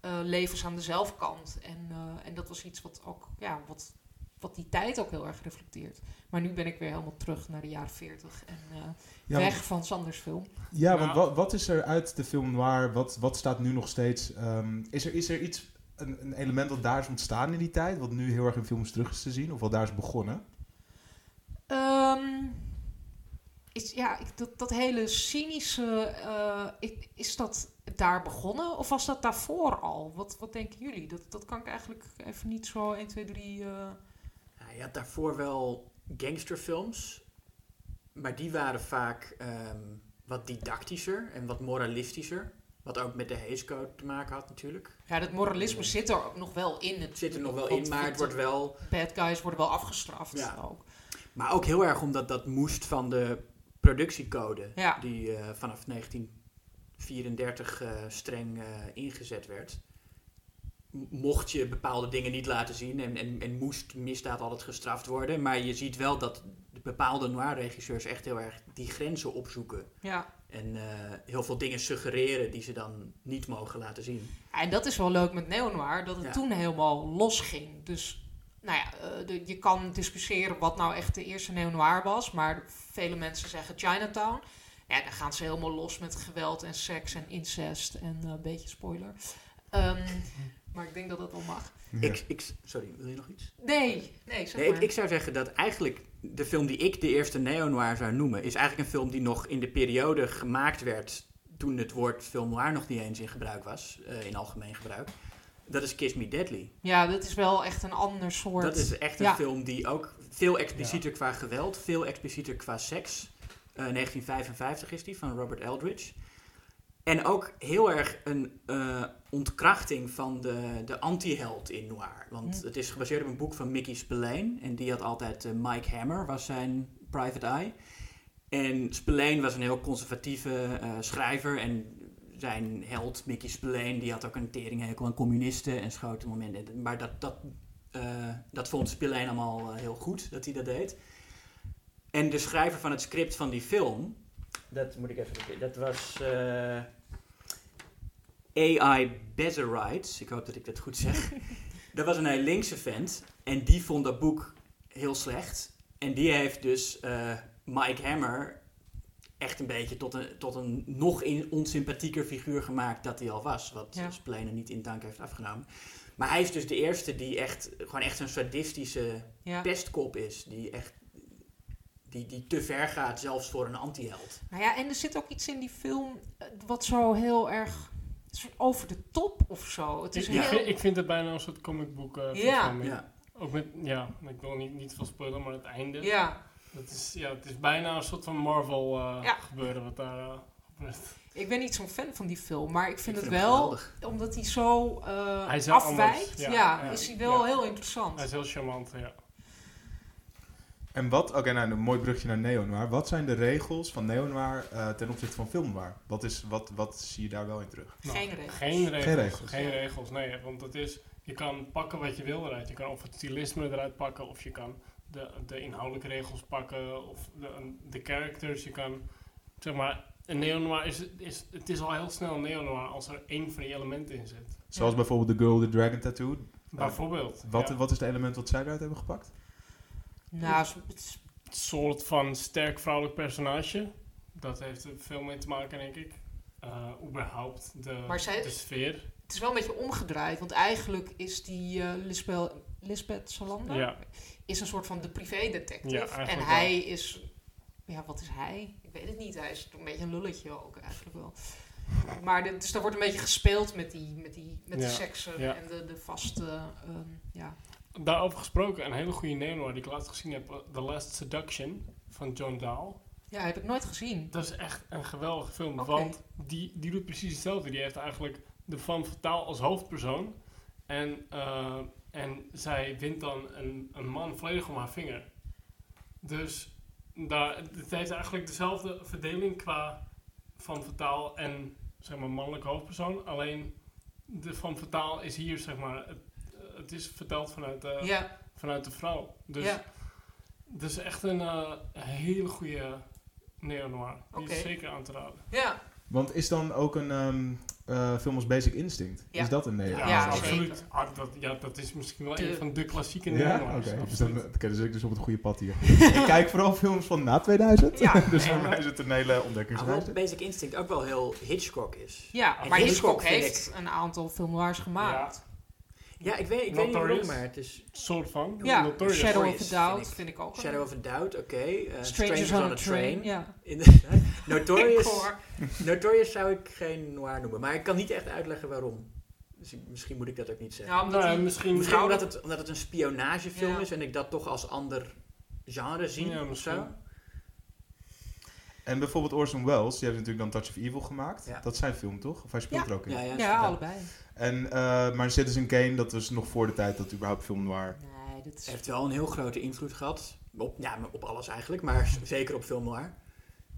eh, levens aan de zelfkant. En, eh, en dat was iets wat ook, ja, wat, wat die tijd ook heel erg reflecteert. Maar nu ben ik weer helemaal terug naar de jaren 40 en eh, Ja, weg want, van Sanders film. ja, want Nou. wat, wat is er uit de film noir? Wat, wat staat nu nog steeds? ehm, is, er, is er iets, een, een element dat daar is ontstaan in die tijd, wat nu heel erg in films terug is te zien? Of wat daar is begonnen? Ehm, is, ja, ik, dat, dat hele cynische, eh, is dat daar begonnen of was dat daarvoor al? Wat, wat denken jullie? Dat, dat kan ik eigenlijk even niet zo 1, 2, 3... eh, Ja, je had daarvoor wel gangsterfilms. Maar die waren vaak ehm, wat didactischer en wat moralistischer. Wat ook met de Hays Code te maken had natuurlijk. Ja, dat moralisme zit er ook nog wel in. Het zit er nog wel in, maar het wordt wel... Bad guys worden wel afgestraft. Ja. Ook. Maar ook heel erg omdat dat moest van de productiecode. Ja. Die eh, vanaf 1934 eh, streng eh, ingezet werd. Mocht je bepaalde dingen niet laten zien en, en, en moest misdaad altijd gestraft worden. Maar je ziet wel dat de bepaalde noir-regisseurs echt heel erg die grenzen opzoeken. Ja. En heel veel dingen suggereren die ze dan niet mogen laten zien. En dat is wel leuk met neo-noir, dat het Ja. toen helemaal losging. Dus nou ja, eh, de- je kan discussiëren wat nou echt de eerste neo-noir was. Maar vele mensen zeggen Chinatown. Ja, dan gaan ze helemaal los met geweld en seks en incest en eh, een beetje spoiler. Ehm, maar ik denk dat dat wel mag. Ik, ik, sorry, wil je nog iets? Nee, nee, zeg Nee, ik, maar. ik zou zeggen dat eigenlijk de film die ik de eerste neo-noir zou noemen... is eigenlijk een film die nog in de periode gemaakt werd... toen het woord film noir nog niet eens in gebruik was, eh, in algemeen gebruik. Dat is Kiss Me Deadly. Ja, dat is wel echt een ander soort... Dat is echt een Ja. film die ook veel explicieter qua geweld, veel explicieter qua seks. Eh, 1955 is die, van Robert Eldridge. En ook heel erg een eh, ontkrachting van de, de anti-held in noir. Want Hm. het is gebaseerd op een boek van Mickey Spillane. En die had altijd eh, Mike Hammer, was zijn private eye. En Spillane was een heel conservatieve eh, schrijver. En zijn held, Mickey Spillane, die had ook een teringhekel aan communisten en schoten momenten. Maar dat, dat, eh, dat vond Spillane allemaal eh, heel goed, dat hij dat deed. En de schrijver van het script van die film, dat moet ik even, dat was eh, AI Bezerites, ik hoop dat ik dat goed zeg. dat was een hele linkse vent en die vond dat boek heel slecht. En die heeft dus Mike Hammer echt een beetje tot een, tot een nog in, onsympathieker figuur gemaakt dat hij al was. Wat Ja. niet in dank heeft afgenomen. Maar hij is dus de eerste die echt, gewoon echt een sadistische ja. pestkop is. Die echt, die, die te ver gaat zelfs voor een anti-held. Nou ja, en er zit ook iets in die film eh, wat zo heel erg over de top of zo. Het Ik, is ik, heel... vind, ik vind het bijna een soort comic book eh, Ja. Ook met, ja, ik wil niet, niet veel spoilen, maar het einde. Ja, Dat is, ja, het is bijna een soort van Marvel eh, Ja. gebeuren wat daar gebeurt. ik ben niet zo'n fan van die film, maar ik vind Ik het vind wel, geweldig. omdat hij zo eh, Hij is heel afwijkt, ja, ja. Ja. is hij wel Ja. heel interessant. Hij is heel charmant, ja. En wat, oké, nou een mooi brugje naar neo-noir. Wat zijn de regels van neo-noir eh, ten opzichte van film noir? Wat, is, wat, wat zie je daar wel in terug? Nou, Geen regels. Geen regels. Geen regels. Geen regels, nee. Want het is, je kan pakken wat je wil eruit. Je kan of het stylisme eruit pakken, of je kan de, de inhoudelijke regels pakken, of de, de characters. Je kan, zeg maar, een neo-noir is, is, het is al heel snel een neo-noir als er één van die elementen in zit. Zoals bijvoorbeeld The Girl with the Dragon Tattoo. Bijvoorbeeld. Wat, ja. wat is het element wat zij eruit hebben gepakt? Nou, het is- Een soort van sterk vrouwelijk personage. Dat heeft er veel mee te maken, denk ik. Eh überhaupt de, Maar zij- de sfeer. het is wel een beetje omgedraaid, want eigenlijk is die eh Lisbeth, Lisbeth Salander Ja. is een soort van de privédetective. En wel. hij is, ja, wat is hij? Ik weet het niet. Hij is een beetje een lulletje ook eigenlijk wel. Maar de- dus daar wordt een beetje gespeeld met die, met die, met de seksen en de, de vaste, ehm, ja. Daarover gesproken, een hele goede neo die ik laatst gezien heb. The Last Seduction van John Dahl. Ja, heb ik nooit gezien. Dat is echt een geweldige film. Want die, die doet precies hetzelfde. Die heeft eigenlijk de femme fatale als hoofdpersoon. En, eh, en zij wint dan een, een man volledig om haar vinger. Dus daar, het heeft eigenlijk dezelfde verdeling qua femme fatale en zeg maar mannelijke hoofdpersoon. Alleen de femme fatale is hier zeg maar... Het, het is verteld vanuit de, Ja, vanuit de vrouw. Dus ja. het is echt een eh, hele goede neo-noir. Die is zeker aan te raden. ja. Want is dan ook een ehm, eh, film als Basic Instinct? Ja. Is dat een neo Ja, Ja, absoluut. Ah, dat, ja, dat is misschien wel De- een van de klassieke Ja? neo-noirs. Oké, dus zit ik dus op het goede pad hier. ik kijk vooral films van na 2000. Ja. dus voor mij is het een hele ontdekkingsreis. Hoewel Basic Instinct ook wel heel Hitchcock is. ja En maar Hitchcock heeft een aantal film noirs gemaakt. Ja, ik weet, ik weet niet waarom, maar het is soort van. Ja, Notorious. Shadow of a Doubt vind ik. vind ik ook. Shadow of a Doubt, oké. eh, Strangers, on a Train. Ja. Notorious. Notorious zou ik geen noir noemen, maar ik kan niet echt uitleggen waarom. Dus ik- misschien moet ik dat ook niet zeggen. Ja, omdat Nou, die- misschien... Misschien omdat het, omdat het een spionagefilm Ja. is en ik dat toch als ander genre zie Ja, of zo. En bijvoorbeeld Orson Welles, die heeft natuurlijk dan Touch of Evil gemaakt. Ja. Dat is zijn film, toch? Of hij speelt Ja. er ook in. Ja, ja, Ja, allebei. En, eh, maar Citizen Kane, dat was nog voor de tijd dat überhaupt film noir... Nee, dit is... heeft wel een heel grote invloed gehad. Op, ja, op alles eigenlijk, maar zeker op film noir.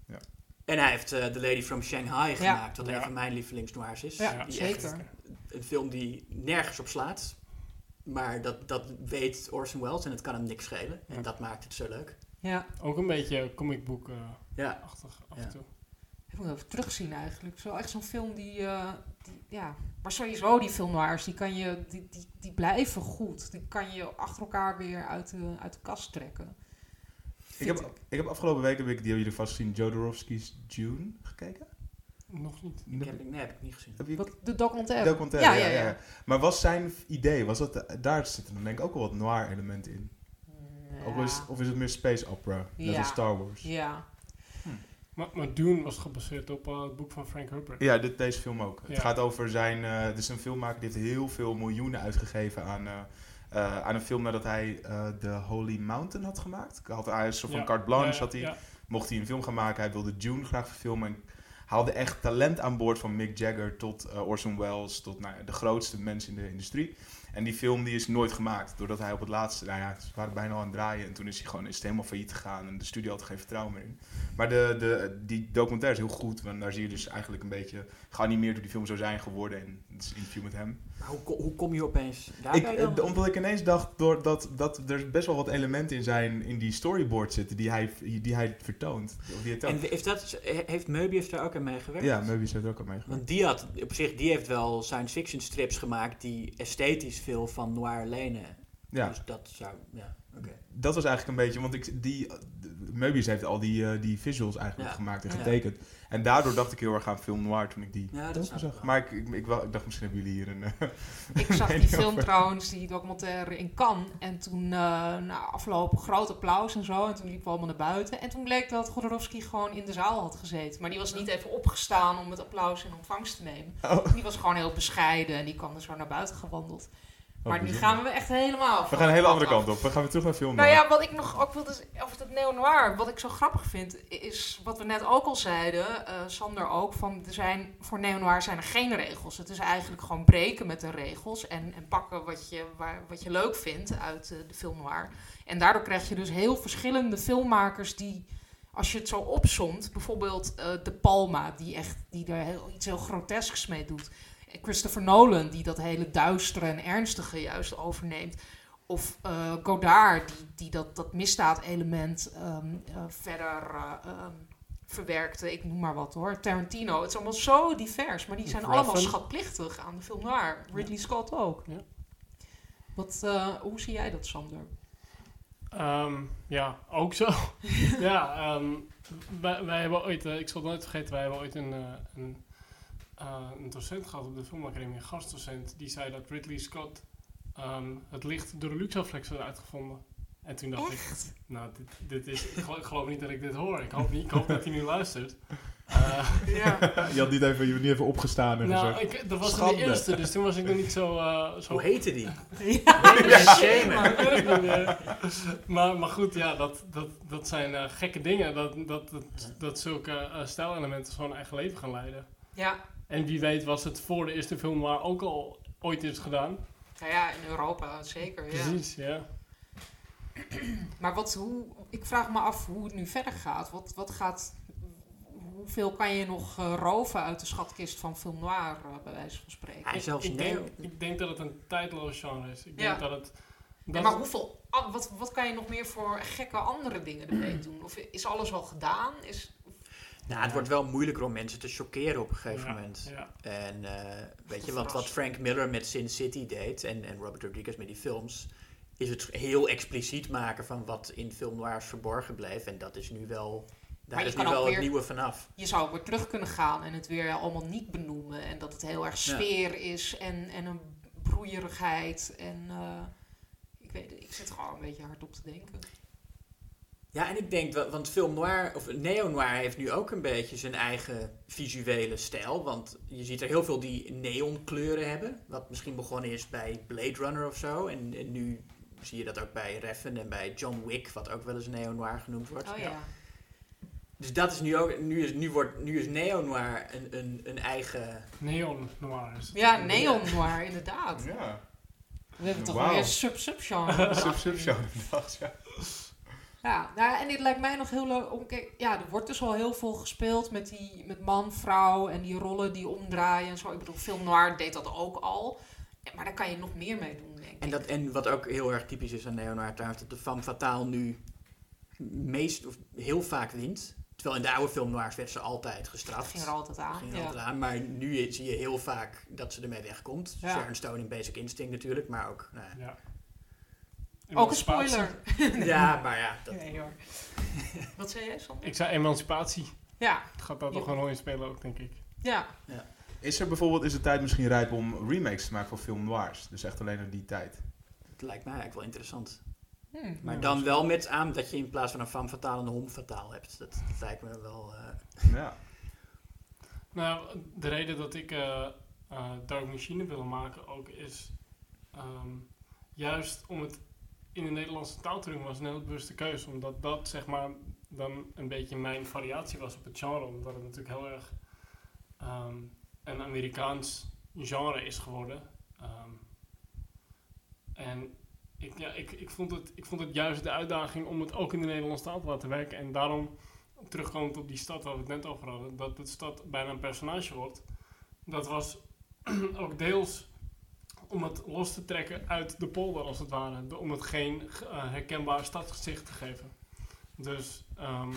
Ja. En hij heeft eh The Lady from Shanghai gemaakt, wat Ja. een van mijn lievelingsnoirs is. Ja, Die echt zeker. een film die nergens op slaat. Maar dat, dat weet Orson Welles en het kan hem niks schelen. En Ja. dat maakt het zo leuk. Ja, Ook een beetje comicboek-achtig Ja, af Ja. en toe. ik moet even terugzien eigenlijk. Zo echt zo'n film die, eh, die... Ja, maar sowieso die film noirs, die, kan je, die, die, die blijven goed. Die kan je achter elkaar weer uit de, uit de kast trekken. Ik heb, ik heb afgelopen week, heb ik, die hebben jullie vast gezien, Jodorowsky's Dune gekeken? Nog niet. ik heb, nee, heb ik niet gezien. Heb je Wat, de documentaire. documentaire? Ja, ja, ja. Maar was zijn idee, was dat, daar zitten dan denk ik ook wel wat noir elementen in? Ja. Of, is, of is het meer space opera, net Ja. als Star Wars? Ja. Maar, maar Dune was gebaseerd op eh, het boek van Frank Herbert. Ja, dit, deze film ook. Het gaat over zijn... het is een filmmaker die heeft heel veel miljoenen uitgegeven aan, eh, aan een film nadat hij The Holy Mountain had gemaakt. Had hij een soort van Ja. carte blanche, had hij, mocht hij een film gaan maken. Hij wilde Dune graag verfilmen. En haalde echt talent aan boord van Mick Jagger tot Orson Welles, tot nou, ja, de grootste mensen in de industrie. En die film die is nooit gemaakt, doordat hij op het laatste, nou ja, ze waren bijna al aan het draaien en toen is hij gewoon is het helemaal failliet gegaan en de studio had er geen vertrouwen meer in. Maar de, de, die documentaire is heel goed, want daar zie je dus eigenlijk een beetje geanimeerd hoe die film zou zijn geworden en het is een interview met hem. Hoe, hoe kom je opeens daarbij dan? eh, omdat ik ineens dacht door dat, dat er best wel wat elementen in zijn in die storyboard zitten die hij, die hij vertoont. Of die en is dat, heeft Möbius daar ook aan meegewerkt? ja, Möbius heeft er ook al mee Want die had op zich, die heeft wel science fiction strips gemaakt die esthetisch veel van noir lenen. Ja. Dus dat zou, ja, Dat was eigenlijk een beetje, want ik, die, Möbius heeft al die, eh, die visuals eigenlijk Ja. gemaakt en Ja. getekend. En daardoor dacht ik heel erg aan film noir toen ik die Ja, dat zag. Maar ik, ik, ik, ik dacht misschien hebben jullie hier een... eh, Ik zag die film over. trouwens, die documentaire in Cannes. En toen, eh na afloop, groot applaus en zo. En toen liepen we allemaal naar buiten. En toen bleek dat Godorowsky gewoon in de zaal had gezeten. Maar die was niet even opgestaan om het applaus in ontvangst te nemen. Oh. Die was gewoon heel bescheiden en die kwam er zo naar buiten gewandeld. Oh, maar nu gaan we echt helemaal We gaan een hele andere kant op. We gaan weer terug naar film Nou ja, wat ik nog ook wilde over het neo-noir, wat ik zo grappig vind, is wat we net ook al zeiden, eh, Sander ook, van er zijn, voor neo-noir zijn er geen regels. Het is eigenlijk gewoon breken met de regels en, en pakken wat je, waar, wat je leuk vindt uit eh, de film noir. En daardoor krijg je dus heel verschillende filmmakers die, als je het zo opsomt, bijvoorbeeld eh, De Palma, die, echt, die er heel, iets heel grotesks mee doet. Christopher Nolan, die dat hele duistere en ernstige juist overneemt. Of eh, Godard, die, die dat, dat misdaadelement ehm, eh, verder eh, ehm, verwerkte. Ik noem maar wat hoor. Tarantino. Het is allemaal zo divers. Maar die zijn allemaal schatplichtig aan de film noir. Ridley Scott ook. Ja. Wat, eh, hoe zie jij dat, Sander? Ehm, ja, ook zo. ja, ehm, wij, wij hebben ooit, ik zal het nooit vergeten, wij hebben ooit een, eh, een, eh, een docent gehad op de filmacademie, een gastdocent, die zei dat Ridley Scott ehm, het licht door de luxaflex had uitgevonden. En toen dacht ik, nou, dit, dit is, ik geloof, ik geloof niet dat ik dit hoor. Ik hoop, niet, ik hoop dat hij nu luistert. Eh, Ja. Je had niet even, je bent niet even opgestaan en nou, gezegd. ik, dat was de eerste, dus toen was ik nog niet zo... eh, zo Hoe heette die? Ja. Shamen. maar, maar, maar goed, ja, dat, dat, dat zijn eh, gekke dingen. Dat, dat, dat, dat zulke eh, stijlelementen zo'n eigen leven gaan leiden. ja. En wie weet was het voor de eerste film waar ook al ooit is gedaan. Nou ja, in Europa zeker. Ja. Precies, ja. Maar wat, hoe, ik vraag me af hoe het nu verder gaat. Wat, wat gaat, hoeveel kan je nog eh, roven uit de schatkist van film noir, eh, bij wijze van spreken? Hij is zelfs ik, denk, ik denk dat het een tijdloos genre is. Ik Ja. denk dat het... Ja, Dat maar hoeveel, ah, wat, wat kan je nog meer voor gekke andere dingen ermee doen? Of is alles al gedaan? Is, Nou, het wordt wel moeilijker om mensen te chockeren op een gegeven Ja, moment. ja. En eh, weet je, wat, wat. Frank Miller met Sin City deed en, en Robert Rodriguez met die films, is het heel expliciet maken van wat in film noirs verborgen bleef. En dat is nu wel, daar is nu wel het nieuwe vanaf. je zou ook weer terug kunnen gaan en het weer allemaal niet benoemen. En dat het heel erg Ja. sfeer is en, en een broeierigheid. En eh, ik weet het, ik zit er gewoon een beetje hard op te denken. Ja, en ik denk, wel- want film noir, of neo-noir heeft nu ook een beetje zijn eigen visuele stijl. Want je ziet er heel veel die neonkleuren hebben. Wat misschien begonnen is bij Blade Runner of zo. En, en nu zie je dat ook bij Reffen en bij John Wick, wat ook wel eens neo-noir genoemd wordt. Oh ja. Dus dat is nu ook, nu is, nu wordt, nu is neo-noir een, een, een eigen... Neon noir is het. Ja, neon noir, inderdaad. Ja. We hebben toch weer sub-sub-genre. Sub sub show inderdaad, ja. Ja, nou, en dit lijkt mij nog heel leuk om. Kijk, ja, er wordt dus al heel veel gespeeld met, die, met man, vrouw en die rollen die omdraaien en zo. Ik bedoel, film noir deed dat ook al. Ja, Maar daar kan je nog meer mee doen, denk ik. En, dat, en wat ook heel erg typisch is aan neo-noir trouwens, dat de femme fatale nu meest, of heel vaak wint. Terwijl in de oude film noirs werd ze altijd gestraft. ging er altijd aan. Ging er Ja. altijd aan, maar nu zie je heel vaak dat ze ermee wegkomt. Ja. Sharon Stone in Basic Instinct natuurlijk, maar ook... Nou, Ja. Ook een Emancipatie. spoiler. ja, maar ja, dat, Nee hoor. Wat zei jij, Sander? Ik zei emancipatie. Ja, Het gaat daar toch rol in spelen ook, denk ik. ja. Is er bijvoorbeeld, is de tijd misschien rijp om remakes te maken van film noirs? Dus echt alleen uit die tijd. dat lijkt mij eigenlijk wel interessant. Hm. Maar Ja, dan dat wel met aan dat je in plaats van een femme fatale een homme fatale hebt. Dat, dat lijkt me wel... eh, Ja. Nou, de reden dat ik eh eh Dark Machine wil maken ook is ehm, juist om het in de Nederlandse taal te doen was een hele bewuste keuze. Omdat dat zeg maar dan een beetje mijn variatie was op het genre. Omdat het natuurlijk heel erg ehm, een Amerikaans genre is geworden. Ehm, en ik, ja, ik, ik, vond het, ik vond het juist de uitdaging om het ook in de Nederlandse taal te laten werken. En daarom terugkomend op die stad waar we het net over hadden, dat de stad bijna een personage wordt. Dat was ook deels om het los te trekken uit de polder, als het ware. De- om het geen eh, herkenbaar stadsgezicht te geven. Dus, ehm,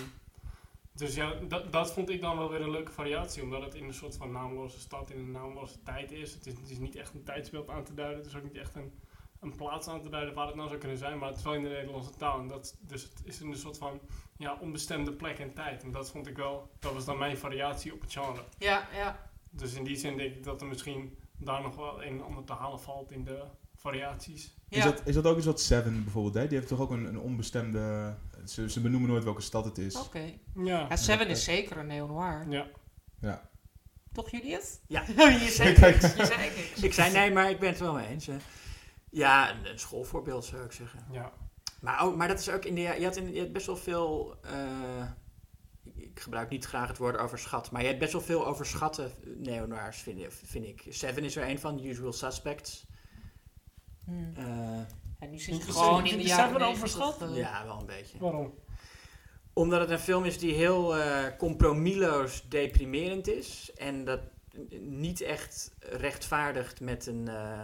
dus ja, dat, dat vond ik dan wel weer een leuke variatie, omdat het in een soort van naamloze stad, in een naamloze tijd is. Het is, het is niet echt een tijdsbeeld aan te duiden, het is ook niet echt een, een plaats aan te duiden waar het nou zou kunnen zijn, maar het is wel in de Nederlandse taal. En dat, dus het is een soort van ja, onbestemde plek en tijd. En dat vond ik wel, dat was dan mijn variatie op het genre. Ja, ja. Dus in die zin denk ik dat er misschien daar nog wel een en ander te halen valt in de variaties. Is, dat, is dat ook iets wat Seven bijvoorbeeld deed? Die heeft toch ook een, een onbestemde... Ze, ze benoemen nooit welke stad het is. Oké. Ja, Ja, Seven is zeker een neo-noir. ja. Ja. Toch, Julius? Ja. je zei niks. Je zei niks. ik zei nee, maar ik ben het wel mee eens. hè. Ja, een, een schoolvoorbeeld zou ik zeggen. ja. Maar, ook, maar dat is ook in de, je, had in, je had best wel veel. eh, ik- ik gebruik niet graag het woord overschat, maar je hebt best wel veel overschatte neonairs, vind, ik- vind ik. Seven is er een van, The Usual Suspects. En nu zit gewoon in de jaren Seven 90. overschat? eh, ja, wel een beetje. Waarom? Omdat het een film is die heel eh compromisloos deprimerend is. En dat niet echt rechtvaardigt met, een, eh,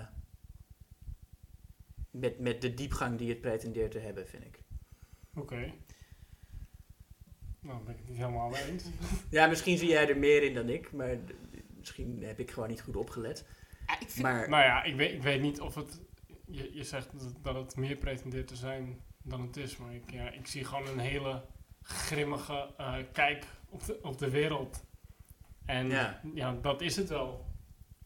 met, met de diepgang die het pretendeert te hebben, vind ik. Oké. Nou, ben ik het niet helemaal mee eens. Ja, misschien zie jij er meer in dan ik, maar misschien heb ik gewoon niet goed opgelet. Ja, ik vind Maar nou ja, ik weet, ik weet niet of het... Je, je zegt dat, het- meer pretendeert te zijn dan het is. Maar ik, ja, ik zie gewoon een hele grimmige eh, kijk op de, op de wereld. En Ja. ja. dat is het wel,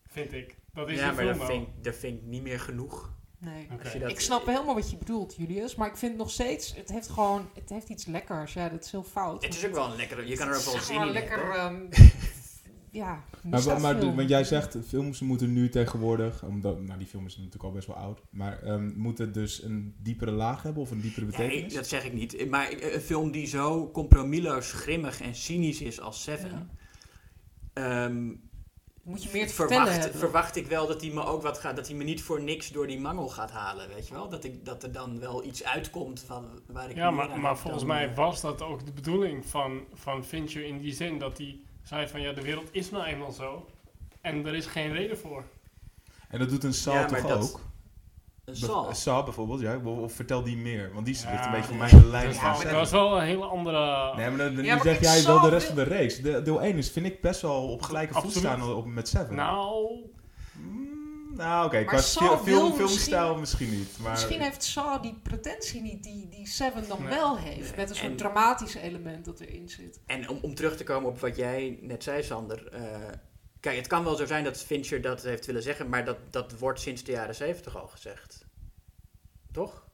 vind ik. Dat is ja, maar dat wel. vind, dat vind ik niet meer genoeg. Nee. Dat- Ik snap helemaal wat je bedoelt, Julius. Maar ik vind nog steeds, het heeft gewoon, het heeft iets lekkers. Ja, dat is heel fout. Het is ook wel een lekkere, je kan er ook wel Het is zin gewoon in lekker, ehm, ja, Maar, maar, maar jij zegt, films moeten nu tegenwoordig, omdat, nou die film is natuurlijk al best wel oud, maar ehm moet het dus een diepere laag hebben of een diepere Nee, betekenis? dat zeg ik niet. Maar een film die zo compromisloos, grimmig en cynisch is als Seven... ehm, Moet je meer te vertellen verwacht, hebben. verwacht ik wel dat hij me ook wat gaat, dat hij me niet voor niks door die mangel gaat halen, weet je wel? Dat, ik, dat er dan wel iets uitkomt van waar ik Ja, maar, maar volgens dan, mij eh, was dat ook de bedoeling van, van Fincher in die zin. Dat hij zei van ja, de wereld is nou eenmaal zo. En er is geen reden voor. En dat doet een Ja, maar toch dat- ook? Saw. Saw bijvoorbeeld, ja. Of, of vertel die meer, want die Ja, ligt een beetje voor nee. mij in de lijn is Seven. dat is wel een hele andere... Nee, maar dan, dan Ja, maar zeg jij wel de rest van de reeks. De, deel 1 is, vind ik, best wel op gelijke voet staan op, met Seven. Nou, Mm, nou oké, qua film, film, filmstijl misschien- misschien niet. Maar Misschien heeft Saw die pretentie niet die, die Seven dan Nee. wel heeft. Met een soort En- dramatische element dat erin zit. En om, om terug te komen op wat jij net zei, Sander. eh, kijk, het kan wel zo zijn dat Fincher dat heeft willen zeggen, maar dat, dat wordt sinds de jaren zeventig al gezegd. Toch?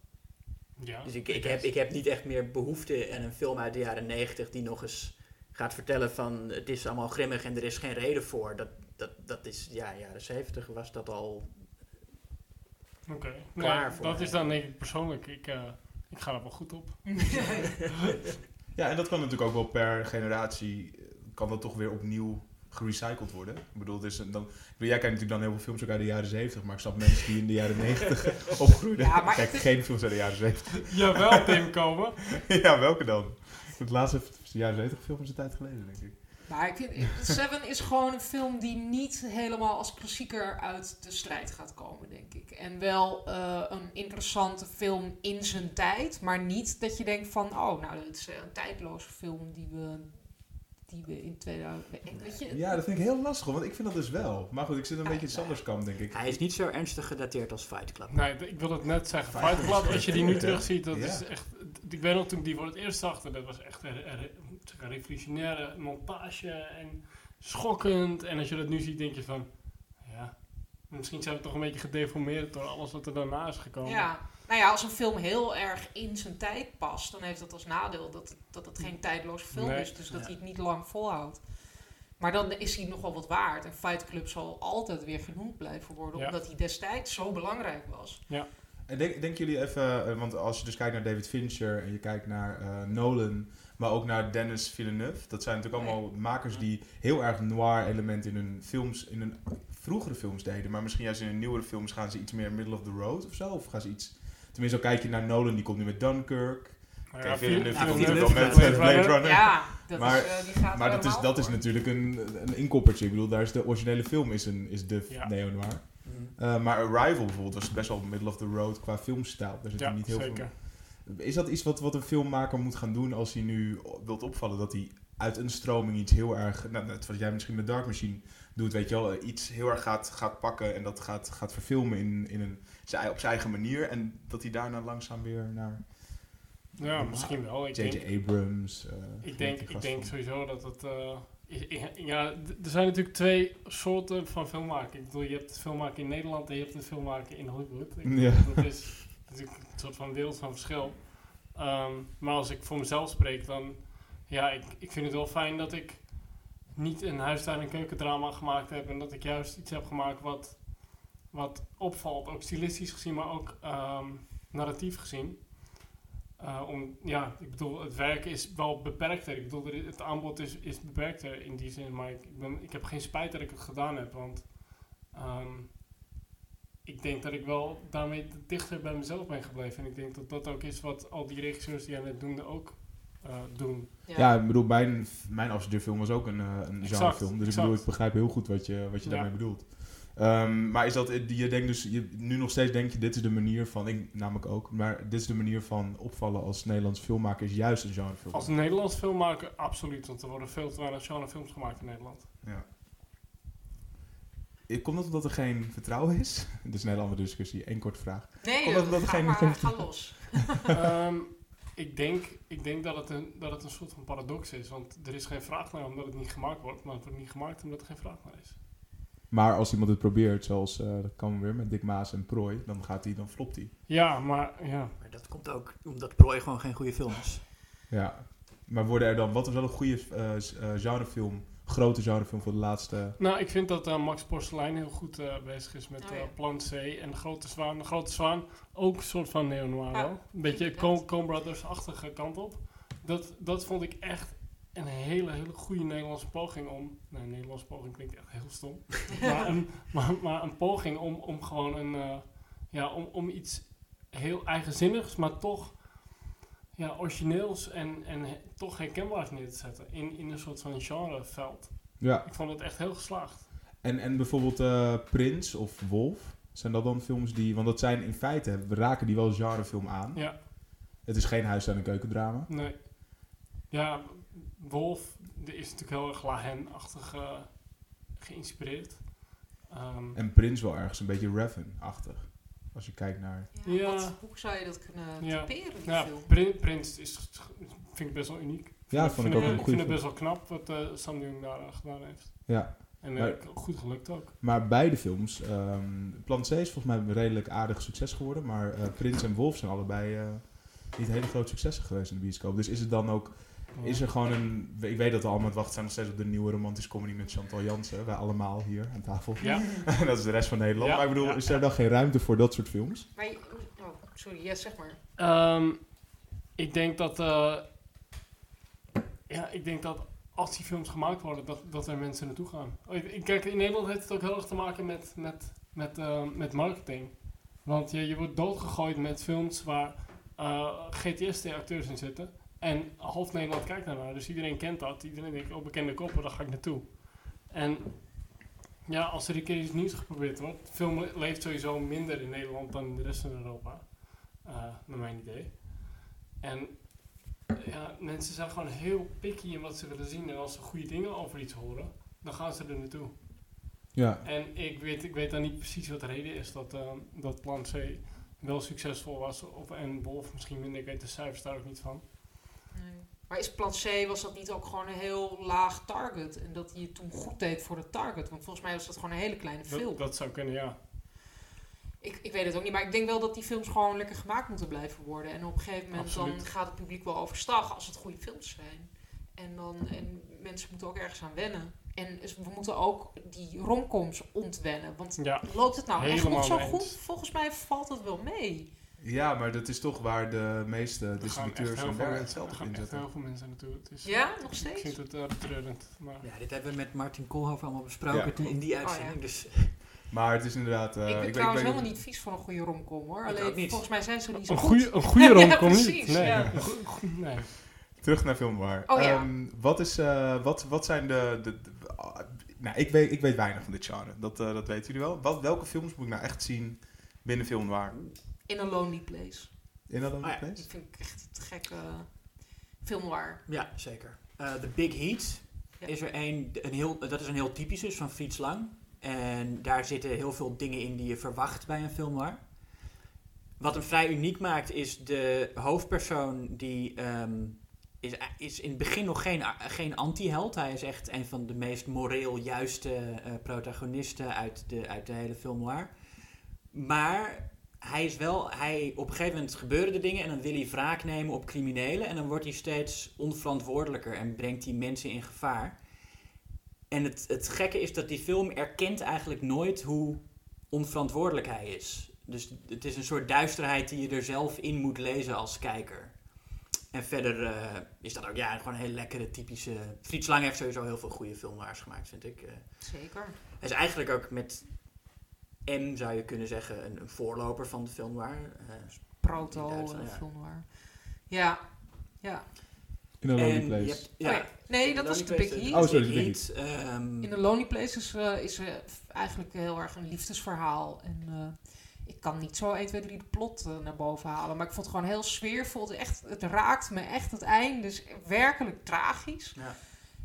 ja. Dus ik, ik, heb, ik heb niet echt meer behoefte aan een film uit de jaren negentig die nog eens gaat vertellen van het is allemaal grimmig en er is geen reden voor. Dat, dat, dat is, ja, jaren zeventig was dat al. Oké. Klaar Nou, voor dat mij. is dan denk ik persoonlijk. Ik, eh, ik ga er wel goed op. Ja, en dat kan natuurlijk ook wel per generatie, eh, kan dat toch weer opnieuw gerecycled worden. Ik bedoel, een, dan, ik bedoel, jij kijkt natuurlijk dan heel veel films ook uit de jaren 70, maar ik snap mensen die in de jaren 90 opgroeiden. Ja, maar Kijk, het geen films uit de jaren 70. Jawel, Tim komen. ja, welke dan? Het laatste de jaren 70 film is een tijd geleden, denk ik. Maar ik vind, Seven is gewoon een film die niet helemaal als klassieker uit de strijd gaat komen, denk ik. En wel eh, een interessante film in zijn tijd, maar niet dat je denkt van, oh, nou, dit is een tijdloze film die we, die we in 2000... Weet je? Ja, dat vind ik heel lastig, want ik vind dat dus wel. Maar goed, ik zit een Ja, beetje in Sanders kamp, denk ik. Hij is niet zo ernstig gedateerd als Fight Club. Nee, ik wil het net zeggen. Fight Fight Club, als je die nu terugziet, dat Ja. is echt... Ik weet nog toen ik die voor het eerst zag, dat was echt een, een, een revolutionaire montage en schokkend. En als je dat nu ziet, denk je van... Ja, misschien zijn we toch een beetje gedeformeerd door alles wat er daarna is gekomen. Ja, nou ja, als een film heel erg in zijn tijd past, dan heeft dat als nadeel dat het, dat het geen tijdloze film Nee. is. Dus dat Ja. hij het niet lang volhoudt. Maar dan is hij nog wel wat waard. En Fight Club zal altijd weer genoemd blijven worden, Ja. omdat hij destijds zo belangrijk was. En denk, denken jullie even, eh, want als je dus kijkt naar David Fincher en je kijkt naar eh, Nolan, maar ook naar Dennis Villeneuve, dat zijn natuurlijk allemaal makers die heel erg noir elementen in hun films, in hun vroegere films deden, maar misschien juist in hun nieuwere films gaan ze iets meer middle of the road of zo, of gaan ze iets, tenminste al kijk je naar Nolan, die komt nu met Dunkirk, ja, wel met Blade met Blade Runner. Ja, dat Maar- is, eh, die gaat Maar dat is, dat is natuurlijk een, een inkoppertje. Ik bedoel, daar is de originele film is, een, is de Ja. neo-noir. Mhm. Eh, maar Arrival bijvoorbeeld was best wel middle of the road qua filmstijl. Daar zit Ja, niet heel zeker. veel Is dat iets wat, wat een filmmaker moet gaan doen als hij nu wilt opvallen? Dat hij uit een stroming iets heel erg... Nou, net wat jij misschien met Dark Machine doet, weet je wel. eh, Iets heel erg gaat, gaat pakken en dat gaat, gaat verfilmen in, in een, zijn- op zijn eigen manier. En dat hij daarna langzaam weer naar Ja, misschien wel. Ik J.J. Abrams... eh, ik denk, ik denk van- sowieso dat het... eh, ja, er zijn natuurlijk twee soorten van filmmaken. Ik bedoel, je hebt het filmmaken in Nederland en je hebt het filmmaken in Hollywood. Ik Ja. Dat is natuurlijk een soort van wereld van verschil. Ehm, maar als ik voor mezelf spreek, dan... Ja, ik, ik vind het wel fijn dat ik niet een huistuin- en keukendrama gemaakt heb. En dat ik juist iets heb gemaakt wat, wat opvalt. Ook stilistisch gezien, maar ook ehm, narratief gezien. Eh, om, ja, ik bedoel, het werk is wel beperkter. Ik bedoel, het aanbod is, is beperkter in die zin. Maar ik, ben, ik heb geen spijt dat ik het gedaan heb. Want ehm, ik denk dat ik wel daarmee dichter bij mezelf ben gebleven. En ik denk dat dat ook is wat al die regisseurs die jij net noemde ook eh, doen. Ja, ik bedoel, mijn, mijn afstudeerfilm was ook een, eh een Exact, genrefilm. Dus ik bedoel, ik begrijp heel goed wat je, wat je Ja. daarmee bedoelt. Ehm, maar is dat, je denkt dus, je, nu nog steeds denk je, dit is de manier van, ik namelijk ook, maar dit is de manier van opvallen als Nederlands filmmaker, is juist een genrefilm. Als Nederlands filmmaker, absoluut. Want er worden veel te weinig genrefilms gemaakt in Nederland. Ja. Ik- Komt dat omdat er geen vertrouwen is? Dit is een hele andere discussie. Eén korte vraag. Nee, eh, omdat er ga, geen- maar, geen- ga los. Ehm, ik denk, ik denk dat, het een, dat het een soort van paradox is. Want er is geen vraag naar omdat het niet gemaakt wordt. Maar het wordt niet gemaakt omdat er geen vraag naar is. Maar als iemand het probeert, zoals eh, dat kan weer met Dick Maas en Prooi, dan gaat hij, dan flopt hij. Ja, maar ja. Maar dat komt ook omdat Prooi gewoon geen goede film is. Ja. Maar worden er dan, wat is wel een goede eh, eh, genrefilm, grote genrefilm voor de laatste... Nou, ik vind dat Max Porcelein heel goed eh, bezig is met Oh, eh, ja. Plan C en De Grote Zwaan. De Grote Zwaan, ook een soort van neo-noir. Een beetje Coen Brothers-achtige kant op. Dat, dat vond ik echt een hele, hele goede Nederlandse poging om... Nee, Nederlandse poging klinkt echt heel stom. maar, een, maar, maar een poging om, om gewoon een... eh, ja, om, om iets heel eigenzinnigs, maar toch... Ja, origineels en, en he- toch herkenbaars neer te zetten. In, in een soort van genreveld. Ja. Ik vond het echt heel geslaagd. En, en bijvoorbeeld eh Prins of Wolf, zijn dat dan films die... Want dat zijn in feite, we raken die wel genrefilm aan. Ja. Het is geen huis- en een keukendrama. Nee. Ja, Wolf die is natuurlijk heel erg Lahen-achtig eh, geïnspireerd. Ehm, En Prins wel ergens een beetje Raven-achtig. Als je kijkt naar... Ja, Ja. wat- hoe zou je dat kunnen Ja. typeren, die ja, film? Prin- Prins is, vind ik best wel uniek. Ja, Ik vond ik vind ook het- een goede Ik vind het best wel knap wat eh Sam de Jong daar eh, gedaan heeft. Ja. En Maar- goed gelukt ook. Maar beide films, ehm Plan C is volgens mij een redelijk aardig succes geworden. Maar eh, Prins en Wolf zijn allebei eh, niet hele grote successen geweest in de bioscoop. Dus is het dan ook, is er gewoon een... Ik weet dat we allemaal het wachten zijn nog steeds op de nieuwe romantische comedy met Chantal Jansen. Wij allemaal hier aan tafel. Ja. dat is de rest van Nederland. Ja, maar ik bedoel, ja, is er dan geen ruimte voor dat soort films? Maar oh, sorry, ja, zeg maar. Ehm, ik denk dat... eh, ja, ik denk dat als die films gemaakt worden, dat, dat er mensen naartoe gaan. Oh, Kijk, in Nederland heeft het ook heel erg te maken met, met, met, eh, met marketing. Want je, je wordt doodgegooid met films waar eh, GTS-acteurs in zitten. En half Nederland kijkt daarnaar. Dus iedereen kent dat. Iedereen denkt, oh, bekende koppen, daar ga ik naartoe. En ja, als er een keer iets nieuws geprobeerd wordt. Film leeft sowieso minder in Nederland dan in de rest van Europa. eh, naar mijn idee. En ja, mensen zijn gewoon heel picky in wat ze willen zien. En als ze goede dingen over iets horen, dan gaan ze er naartoe. Ja. En ik weet, ik weet dan niet precies wat de reden is dat, eh, dat Plan C wel succesvol was. Of, en Wolf misschien minder. Ik weet de cijfers daar ook niet van. Nee. Maar is plan C, was dat niet ook gewoon een heel laag target? En dat hij het toen goed deed voor de target? Want volgens mij was dat gewoon een hele kleine film. Dat, dat zou kunnen, ja. Ik, ik weet het ook niet, maar ik denk wel dat die films gewoon lekker gemaakt moeten blijven worden. En op een gegeven moment Absoluut. dan gaat het publiek wel overstag als het goede films zijn. En, dan, en mensen moeten ook ergens aan wennen. En dus we moeten ook die romcoms ontwennen. Want Ja, loopt het nou echt nog zo goed? Volgens mij valt het wel mee. Ja, maar dat is toch waar de meeste distributeurs heel en er hetzelfde gaan in echt zetten. heel veel mensen naartoe. Het is, Ja, nog Ik steeds? vind het uh, treurend. Maar Ja, dit hebben we met Martin Koolhoven allemaal besproken Ja. in die Oh, ja. uitzending. Dus Maar het is inderdaad... eh, ik ben weet- trouwens helemaal niet vies voor een goede romcom hoor. Ik Alleen volgens mij zijn ze niet zo een goed. goede, een goede Ja, romcom precies, niet. Nee. ja. Nee. Terug naar Film Noir. Oh, ja. Ehm, wat, is, eh, wat, wat zijn de... de, de- nou, ik weet, ik weet weinig van dit genre. Dat, dat weten jullie wel. Wat, welke films moet ik nou echt zien binnen Film Noir? In a Lonely Place. In dat Ah, ja. Place? Die vind ik echt te gekke film noir. ja, zeker. Eh The Big Heat Ja. is er een, een heel, dat is een heel typisch is van Fritz Lang. En daar zitten heel veel dingen in die je verwacht bij een film noir. Wat hem vrij uniek maakt is de hoofdpersoon die ehm, is, is in het begin nog geen, geen anti-held. Hij is echt een van de meest moreel juiste eh, protagonisten uit de, uit de hele film noir. Maar hij is wel, hij, op een gegeven moment gebeuren er dingen en dan wil hij wraak nemen op criminelen. En dan wordt hij steeds onverantwoordelijker en brengt hij mensen in gevaar. En het, het gekke is dat die film erkent eigenlijk nooit hoe onverantwoordelijk hij is. Dus het is een soort duisterheid die je er zelf in moet lezen als kijker. En verder eh, is dat ook ja, gewoon een hele lekkere, typische... Fritz Lang heeft sowieso heel veel goede filmwaars gemaakt, vind ik. Eh, Zeker. hij is eigenlijk ook met M, zou je kunnen zeggen, een, een voorloper van de film waar. eh, Proto eh, ja. film noir. Ja. Ja. In a Lonely en je Place. hebt- ja, Oh ja. Nee, dat was Lonely de Big Heat. Oh, sorry, Big de Big Heat, ehm, In The Lonely Place is, eh, is eh, eigenlijk heel erg een liefdesverhaal. En eh, ik kan niet zo 1, 2, 3 de plot eh, naar boven halen. Maar ik vond het gewoon heel sfeervol. Het, echt, het raakt me echt het einde. Dus werkelijk tragisch. Ja.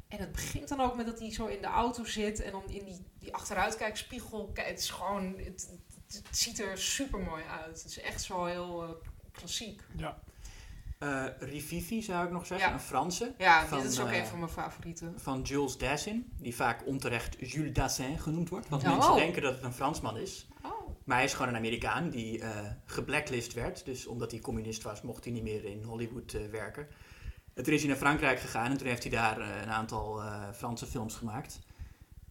En het begint dan ook met dat hij zo in de auto zit. En dan in die, die achteruitkijkspiegel. Kijk, het is gewoon... Het, het, het ziet er super mooi uit. Het is echt zo heel eh, klassiek. Ja. eh, Rififi zou ik nog zeggen, Ja. een Franse. Ja, Van, dit is ook eh, een van mijn favorieten. Van Jules Dassin, die vaak onterecht Jules Dassin genoemd wordt. Want Oh. mensen denken dat het een Fransman is. Oh. Maar hij is gewoon een Amerikaan die eh geblacklist werd. Dus omdat hij communist was, mocht hij niet meer in Hollywood eh, werken. En toen is hij naar Frankrijk gegaan en toen heeft hij daar eh, een aantal eh, Franse films gemaakt.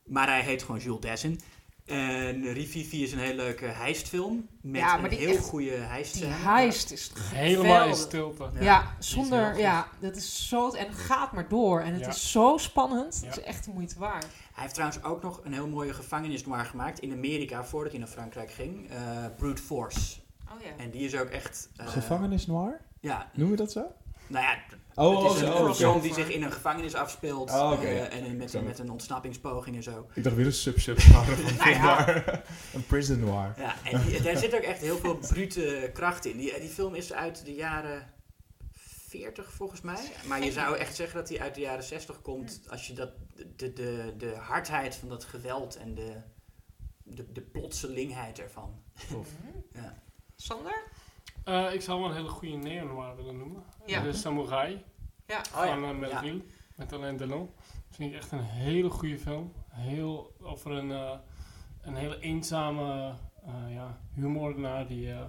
Maar hij heet gewoon Jules Dassin. En Rififi is een hele leuke heistfilm. Met Ja, maar een heel echt- goede heist. Die heist is Helemaal in stilte. Ja, zonder, ja, dat is zo, en het gaat maar door. En het Ja. is zo spannend. Ja. Het is echt de moeite waard. Hij heeft trouwens ook nog een heel mooie gevangenis noir gemaakt in Amerika voordat hij naar Frankrijk ging. eh, Brute Force. Oh ja. En die is ook echt. eh, Gevangenis Noir? Ja, Noemen we dat zo? nou ja, Oh, het is een oh, die zich in een gevangenis afspeelt. Oh, eh, en met, Zo. met een ontsnappingspoging en zo. Ik dacht weer een sub-sub van Nou ja. Een prison noir. Ja, en die, daar zit ook echt heel veel brute kracht in. Die, die film is uit de jaren 40 volgens mij. Maar je zou echt zeggen dat hij uit de jaren 60 komt. Als je dat, de, de, de hardheid van dat geweld en de, de, de plotselingheid ervan. Tof. Ja. Sander? Eh, ik zou wel een hele goede neo-noir willen noemen. Ja. De Samurai Ja. Oh ja, van uh, Melville. Met Alain Delon. Dat vind ik echt een hele goede film. Heel over een, eh, een hele eenzame eh ja, huurmoordenaar die eh,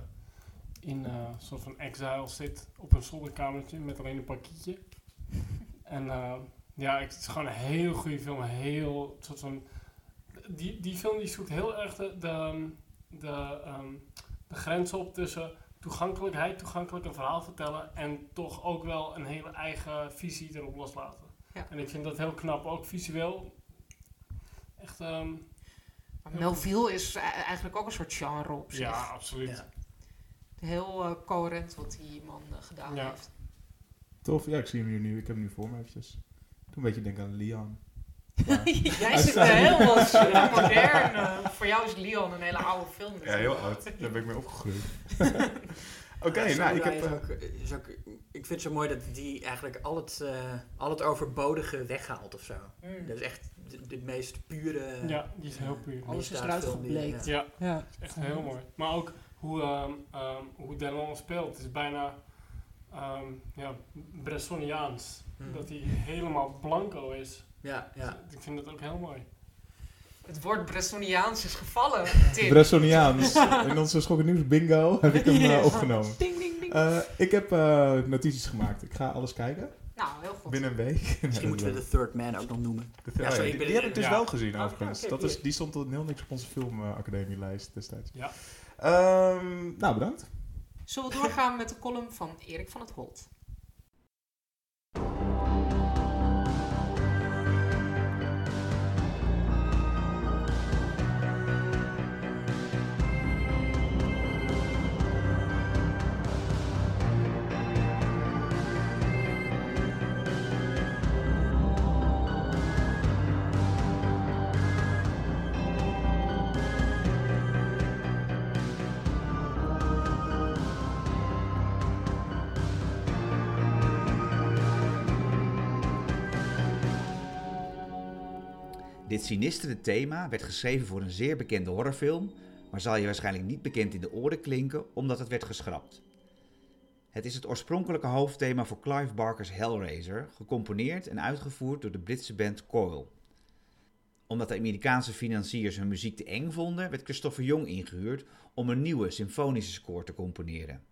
in eh, een soort van exile zit op een zolderkamertje met alleen een pakietje. en eh, ja, het is gewoon een heel goede film. Een heel soort van. Die, die film die zoekt heel erg de, de, de, ehm, de grens op tussen toegankelijkheid, toegankelijk een verhaal vertellen en toch ook wel een hele eigen visie erop loslaten. Ja. En ik vind dat heel knap, ook visueel. Echt, ehm, Maar Melville is e- eigenlijk ook een soort genre op zich. ja, absoluut. Ja. Heel eh, coherent wat die man eh, gedaan Ja. heeft. Tof, ja, ik zie hem hier nu. Ik heb hem nu voor me eventjes. Doe een beetje denken aan Jij zit er heel wat eh, modern. eh, voor jou is Leon een hele oude film. Ja, heel oud. Daar ben ik mee opgegroeid. Oké, Ja, nou, ik heb... is eh, ook- is ook- ik vind het zo mooi dat die eigenlijk al het, eh, al het overbodige weghaalt of zo. Mm. Dat is echt de, de meest pure... Ja, die is heel puur. Alles is eruit gebleekt. ja. Ja, Ja. echt heel mooi. Maar ook hoe, ehm ehm hoe Delon speelt. Het is bijna ehm ja, Bressoniaans. Hmm. Dat hij helemaal blanco is. Ja, ja. Ik vind dat ook heel mooi. Het woord Bressoniaans is gevallen, Tim. Bressoniaans. In onze Schokken Nieuws bingo heb ik hem eh, opgenomen. Ding, ding, ding. Eh, ik heb eh, notities gemaakt. Ik ga alles kijken. nou, heel goed. Binnen een week. Misschien moeten we de Third Man ook nog noemen. De Ja, sorry, die, die heb ik dus ja. wel gezien Oh, overigens. dat is, die stond tot heel niks op onze filmacademielijst destijds. Ja. Ehm, nou, bedankt. Zullen we doorgaan met de column van Erik van het Holt? Sinistere thema werd geschreven voor een zeer bekende horrorfilm, maar zal je waarschijnlijk niet bekend in de oren klinken omdat het werd geschrapt. Het is het oorspronkelijke hoofdthema voor Clive Barker's Hellraiser, gecomponeerd en uitgevoerd door de Britse band Coil. Omdat de Amerikaanse financiers hun muziek te eng vonden, werd Christopher Young ingehuurd om een nieuwe symfonische score te componeren.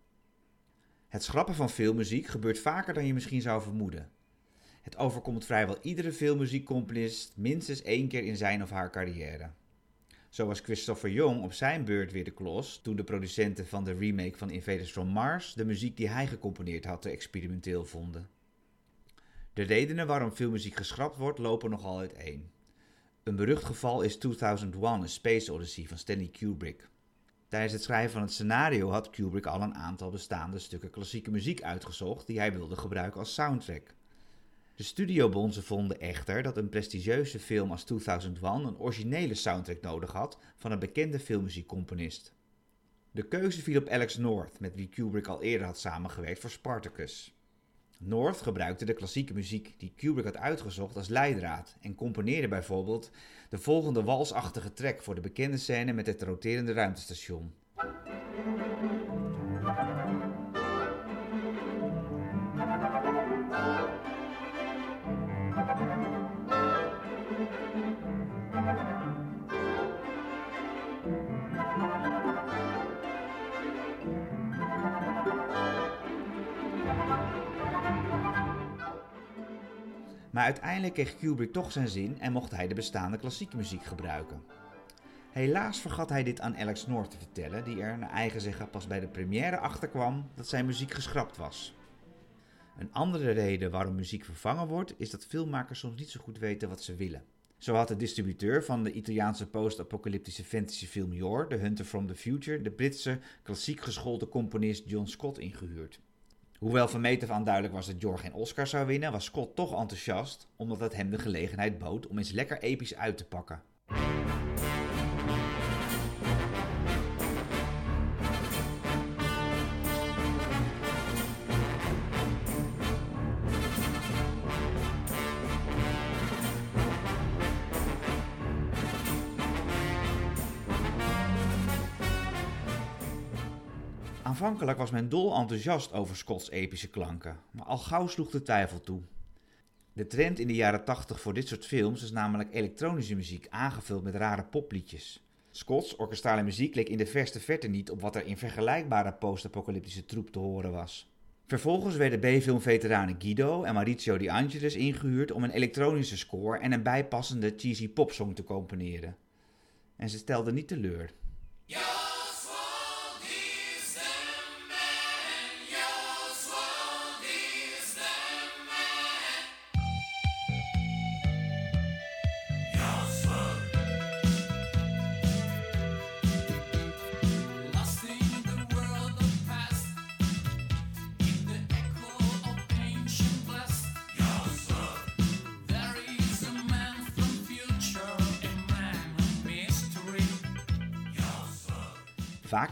Het schrappen van filmmuziek gebeurt vaker dan je misschien zou vermoeden. Het overkomt vrijwel iedere filmmuziekcomponist minstens één keer in zijn of haar carrière. Zo was Christopher Young op zijn beurt weer de klos toen de producenten van de remake van Invaders from Mars de muziek die hij gecomponeerd had te experimenteel vonden. De redenen waarom filmmuziek geschrapt wordt lopen nogal uiteen. Een berucht geval is 2001 A Space Odyssey van Stanley Kubrick. Tijdens het schrijven van het scenario had Kubrick al een aantal bestaande stukken klassieke muziek uitgezocht die hij wilde gebruiken als soundtrack. De studiobonzen vonden echter dat een prestigieuze film als 2001 een originele soundtrack nodig had van een bekende filmmuziekcomponist. De keuze viel op Alex North, met wie Kubrick al eerder had samengewerkt voor Spartacus. North gebruikte de klassieke muziek die Kubrick had uitgezocht als leidraad en componeerde bijvoorbeeld de volgende walsachtige track voor de bekende scène met het roterende ruimtestation. Maar uiteindelijk kreeg Kubrick toch zijn zin en mocht hij de bestaande klassieke muziek gebruiken. Helaas vergat hij dit aan Alex North te vertellen, die er naar eigen zeggen pas bij de première achterkwam dat zijn muziek geschrapt was. Een andere reden waarom muziek vervangen wordt, is dat filmmakers soms niet zo goed weten wat ze willen. Zo had de distributeur van de Italiaanse post-apocalyptische fantasyfilm Yor, The Hunter from the Future, de Britse klassiek geschoolde componist John Scott ingehuurd. Hoewel van meet af aan duidelijk was dat Jor geen Oscar zou winnen, was Scott toch enthousiast, omdat het hem de gelegenheid bood om eens lekker episch uit te pakken. Aanvankelijk was men dol enthousiast over Scotts epische klanken, maar al gauw sloeg de twijfel toe. De trend in de jaren 80 voor dit soort films is namelijk elektronische muziek aangevuld met rare popliedjes. Scotts orkestrale muziek leek in de verste verte niet op wat er in vergelijkbare post-apocalyptische troep te horen was. Vervolgens werden B-filmveteranen Guido en Maurizio De Angelis ingehuurd om een elektronische score en een bijpassende cheesy popsong te componeren. En ze stelden niet teleur.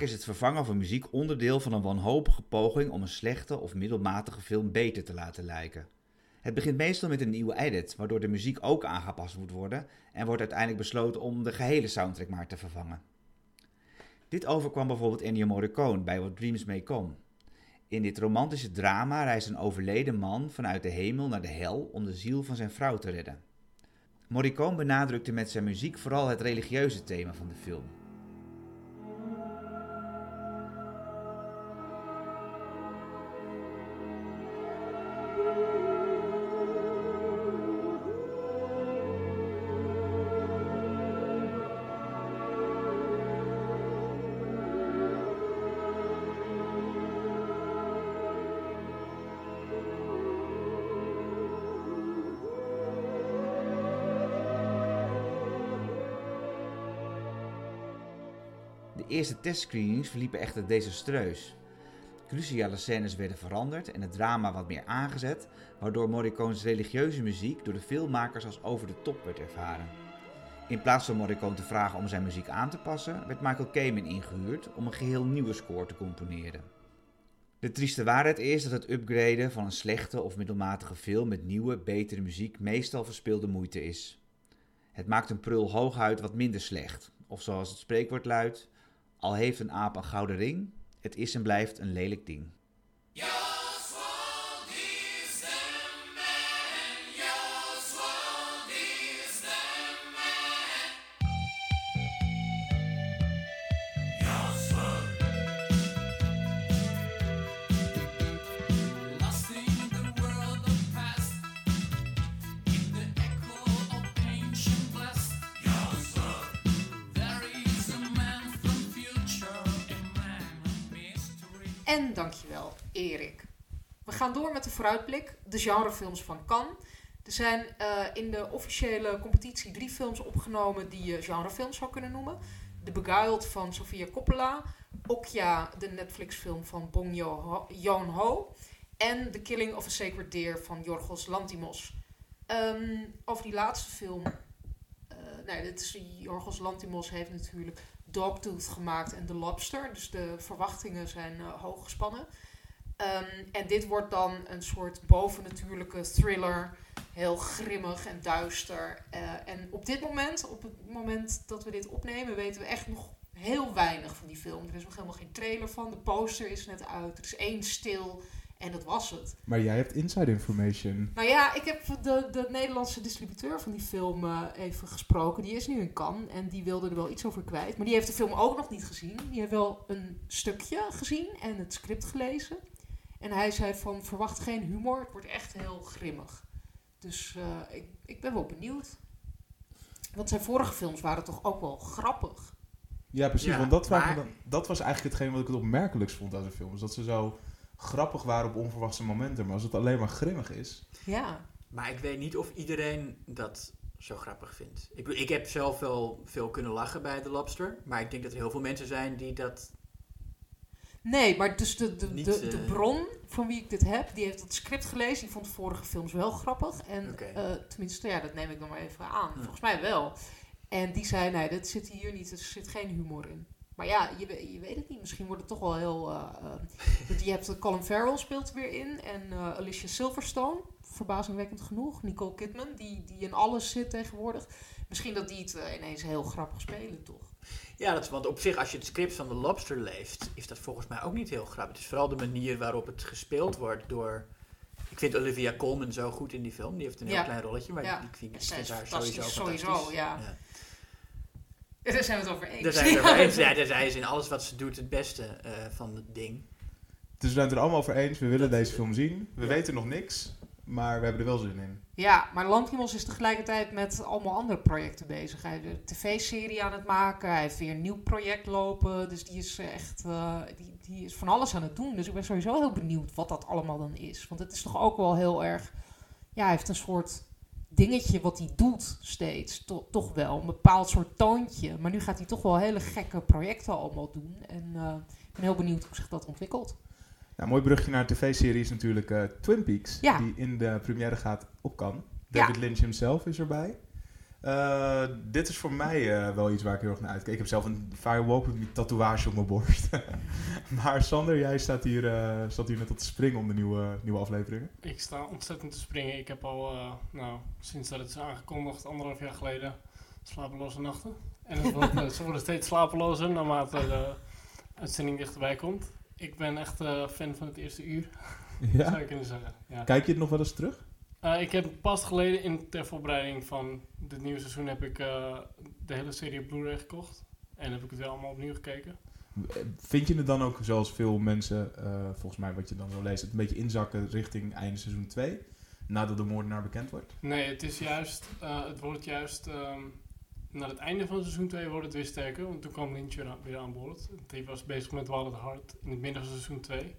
Is het vervangen van muziek onderdeel van een wanhopige poging om een slechte of middelmatige film beter te laten lijken. Het begint meestal met een nieuwe edit, waardoor de muziek ook aangepast moet worden en wordt uiteindelijk besloten om de gehele soundtrack maar te vervangen. Dit overkwam bijvoorbeeld Ennio Morricone bij What Dreams May Come. In dit romantische drama reist een overleden man vanuit de hemel naar de hel om de ziel van zijn vrouw te redden. Morricone benadrukte met zijn muziek vooral het religieuze thema van de film. De eerste testscreenings verliepen echter desastreus. Cruciale scènes werden veranderd en het drama wat meer aangezet, waardoor Morricone's religieuze muziek door de filmmakers als over de top werd ervaren. In plaats van Morricone te vragen om zijn muziek aan te passen, werd Michael Kamen ingehuurd om een geheel nieuwe score te componeren. De trieste waarheid is dat het upgraden van een slechte of middelmatige film met nieuwe, betere muziek meestal verspilde moeite is. Het maakt een prul hooguit wat minder slecht, of zoals het spreekwoord luidt: al heeft een aap een gouden ring, het is en blijft een lelijk ding. Vooruitblik, de genrefilms van Cannes. Er zijn eh, in de officiële competitie drie films opgenomen die je genrefilms zou kunnen noemen. The Beguiled van Sofia Coppola, Okja, de Netflix-film van Bong Joon- Joon-ho en The Killing of a Sacred Deer van Yorgos Lantimos. Ehm, over die laatste film, eh nee, dit is, Yorgos Lantimos heeft natuurlijk Dogtooth gemaakt en The Lobster, dus de verwachtingen zijn eh, hoog gespannen. Ehm, en dit wordt dan een soort bovennatuurlijke thriller. Heel grimmig en duister. Eh, en op dit moment, op het moment dat we dit opnemen, weten we echt nog heel weinig van die film. Er is nog helemaal geen trailer van. De poster is net uit. Er is één stil. En dat was het. Maar jij hebt inside information. Nou ja, ik heb de, de Nederlandse distributeur van die film eh, even gesproken. Die is nu in Cannes en die wilde er wel iets over kwijt. Maar die heeft de film ook nog niet gezien. Die heeft wel een stukje gezien en het script gelezen. En hij zei van, verwacht geen humor. Het wordt echt heel grimmig. Dus eh, ik, ik ben wel benieuwd. Want zijn vorige films waren toch ook wel grappig. Ja, precies. Ja, want dat, maar- dan- dat was eigenlijk hetgeen wat ik het opmerkelijkst vond aan de film. Is dat ze zo grappig waren op onverwachte momenten. Maar als het alleen maar grimmig is... Ja. Maar ik weet niet of iedereen dat zo grappig vindt. Ik, ik heb zelf wel veel kunnen lachen bij The Lobster. Maar ik denk dat er heel veel mensen zijn die dat... Nee, maar dus de, de, Niet, de, de eh, bron van wie ik dit heb, die heeft het script gelezen. Die vond de vorige films wel grappig. En eh, tenminste, ja, dat neem ik dan maar even aan. Ja. Volgens mij wel. En die zei, nee, dat zit hier niet. Er zit geen humor in. Maar ja, je, je weet het niet. Misschien wordt het toch wel heel... eh je hebt Colin Farrell speelt er weer in. En Alicia Silverstone, verbazingwekkend genoeg. Nicole Kidman, die, die in alles zit tegenwoordig. Misschien dat die het ineens heel grappig spelen, toch? Ja, dat is, want op zich, als je het script van The Lobster leest, is dat volgens mij ook niet heel grappig. Het is vooral de manier waarop het gespeeld wordt door... Ik vind Olivia Colman zo goed in die film. Die heeft een heel Ja. klein rolletje, maar Ja. ik vind, ik Zij vind is haar sowieso sowieso, fantastisch. ja. Daar zijn we het over eens. Daar zijn we het over eens. Ja, zij is in alles wat ze doet het beste eh, van het ding. Dus we zijn het er allemaal over eens. We willen deze film zien. We weten nog niks. Maar we hebben er wel zin in. Ja, maar Lantimos is tegelijkertijd met allemaal andere projecten bezig. Hij is een tv-serie aan het maken. Hij heeft weer een nieuw project lopen. Dus die is echt eh, die, die is van alles aan het doen. Dus ik ben sowieso heel benieuwd wat dat allemaal dan is. Want het is toch ook wel heel erg... Ja, hij heeft een soort dingetje wat hij doet steeds. To- toch wel, een bepaald soort toontje. Maar nu gaat hij toch wel hele gekke projecten allemaal doen. En eh, ik ben heel benieuwd hoe zich dat ontwikkelt. Nou, mooi brugje naar een tv-serie is natuurlijk eh, Twin Peaks. Ja. Die in de première gaat op. Ja. David Lynch himself is erbij. Eh, dit is voor mij eh, wel iets waar ik heel erg naar uitkijk. Ik heb zelf een firewalk met een tatoeage op mijn borst. maar Sander, jij staat hier, eh, staat hier net op te springen om de nieuwe, nieuwe afleveringen. Ik sta ontzettend te springen. Ik heb al, eh, nou, sinds dat het is aangekondigd, anderhalf jaar geleden, slapeloze nachten. En het wordt, ze worden steeds slapelozer naarmate de uitzending dichterbij komt. Ik ben echt eh, fan van het eerste uur, zou je kunnen zeggen. Ja. Kijk je het nog wel eens terug? Eh, ik heb pas geleden in ter voorbereiding van dit nieuwe seizoen heb ik eh, de hele serie Blu-ray gekocht. En heb ik het weer allemaal opnieuw gekeken. Vind je het dan ook, zoals veel mensen, volgens mij wat je dan zo leest, het een beetje inzakken richting einde seizoen 2? Nadat de moordenaar bekend wordt? Nee, het is juist, het wordt juist, ehm naar het einde van seizoen 2 wordt het weer sterker. Want toen kwam Lynch weer aan, boord. Die was bezig met Wild at Heart in het midden van seizoen 2.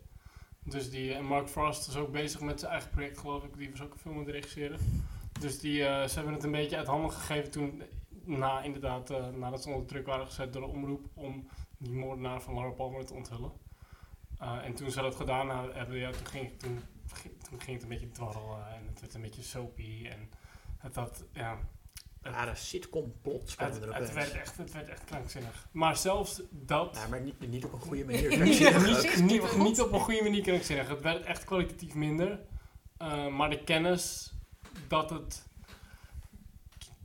Dus die, en Mark Frost is ook bezig met zijn eigen project geloof ik. Die was ook een film aan het regisseren. Dus die, eh, ze hebben het een beetje uit handen gegeven toen, na, inderdaad, eh, nadat ze onder druk waren gezet door de omroep om die moordenaar van Laura Palmer te onthullen. Eh, en toen ze dat gedaan hebben, ja, toen ging het een beetje dwarrelen en het werd een beetje soapy. En het had, ja, Rare sitcom plot het, het, werd echt, het werd echt krankzinnig. Maar zelfs dat... Ja, maar niet, niet op een goede manier. niet, krankzinnig. niet, niet, niet op een goede manier krankzinnig. Het werd echt kwalitatief minder. Uh, maar de kennis dat het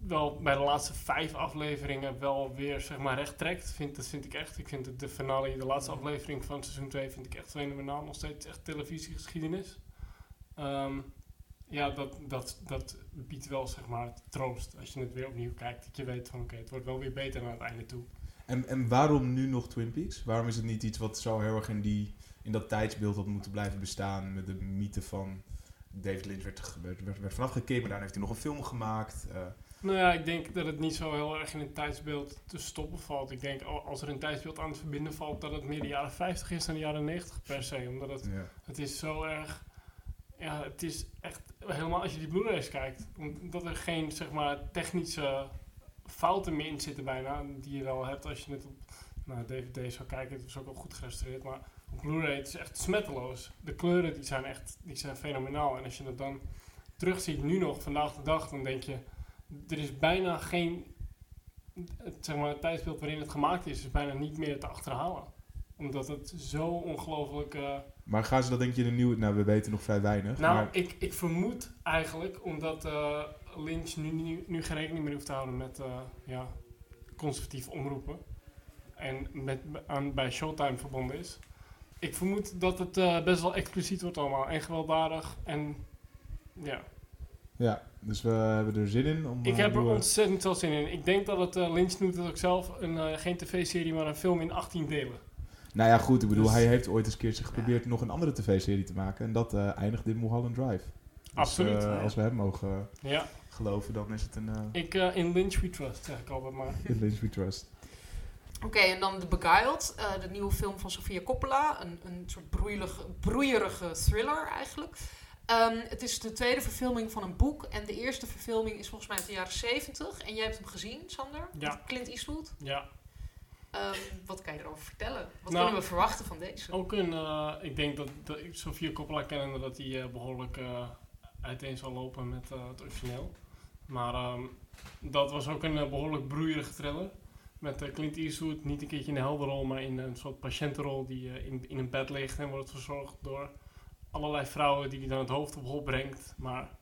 wel bij de laatste vijf afleveringen wel weer zeg maar recht trekt, vind, dat vind ik echt. Ik vind het de finale, de laatste aflevering van seizoen 2 vind ik echt fenomenaal. Nog steeds echt televisiegeschiedenis. Ehm, ja, dat, dat, dat biedt wel zeg maar troost als je het weer opnieuw kijkt. Dat je weet van oké, het wordt wel weer beter naar het einde toe. En, en waarom nu nog Twin Peaks? Waarom is het niet iets wat zo heel erg in, die, in dat tijdsbeeld had moeten blijven bestaan met de mythe van David Lynch werd, werd, werd, werd vanaf gekeken, maar daarna heeft hij nog een film gemaakt. Uh, nou ja, ik denk dat het niet zo heel erg in een tijdsbeeld te stoppen valt. Ik denk als er een tijdsbeeld aan te verbinden valt, dat het meer de jaren 50 is dan de jaren 90 per se. Omdat het, ja. het is zo erg. Ja, het is echt helemaal als je die Blu-rays kijkt, omdat er geen zeg maar technische fouten meer in zitten bijna, die je wel hebt als je het op nou, DVD zou kijken. Het is ook wel goed gerestaureerd, maar op Blu-ray het is echt smetteloos. De kleuren die zijn echt die zijn fenomenaal. En als je dat dan terugziet nu nog, vandaag de dag, dan denk je, er is bijna geen, het, zeg maar, het tijdsbeeld waarin het gemaakt is, is bijna niet meer te achterhalen. Omdat het zo ongelooflijk... Uh, maar gaan ze dat denk je in een nieuwe... Nou, we weten nog vrij weinig. Nou, maar... ik, ik vermoed eigenlijk, omdat uh, Lynch nu, nu, nu geen rekening meer hoeft te houden met uh, ja, conservatieve omroepen. En met, aan, bij Showtime verbonden is. Ik vermoed dat het uh, best wel expliciet wordt allemaal. En gewelddadig. En ja. Ja, dus we hebben er zin in. Om, ik heb er ontzettend veel zin in. Ik denk dat het, Lynch noemt het ook zelf, een, geen tv-serie, maar een film in 18 delen. Nou ja, goed. Ik bedoel, dus, hij heeft ooit eens een keertje geprobeerd ja. nog een andere tv-serie te maken. En dat uh, eindigt in Mulholland Drive. Dus, Absoluut. ja. Als we hem mogen ja. geloven, dan is het een... Ik, in Lynch we trust, zeg ik altijd maar. in Lynch we trust. Oké, okay, en dan The Beguiled, uh, de nieuwe film van Sofia Coppola. Een, een soort broeierige, broeierige thriller eigenlijk. Um, het is de tweede verfilming van een boek. En de eerste verfilming is volgens mij uit de jaren 70. En jij hebt hem gezien, Sander? Ja. Met Clint Eastwood. Ja. Um, wat kan je erover vertellen? Wat nou, kunnen we verwachten van deze? Ook een, uh, ik denk dat, dat Sofia Coppola kennende dat hij uh, behoorlijk uh, uiteen zal lopen met het origineel. Maar um, dat was ook een behoorlijk broeierige thriller. Met Clint Eastwood niet een keertje in de helderrol, maar in een soort patiëntenrol die in, in een bed ligt en wordt verzorgd door allerlei vrouwen die hij dan het hoofd op hol brengt. Maar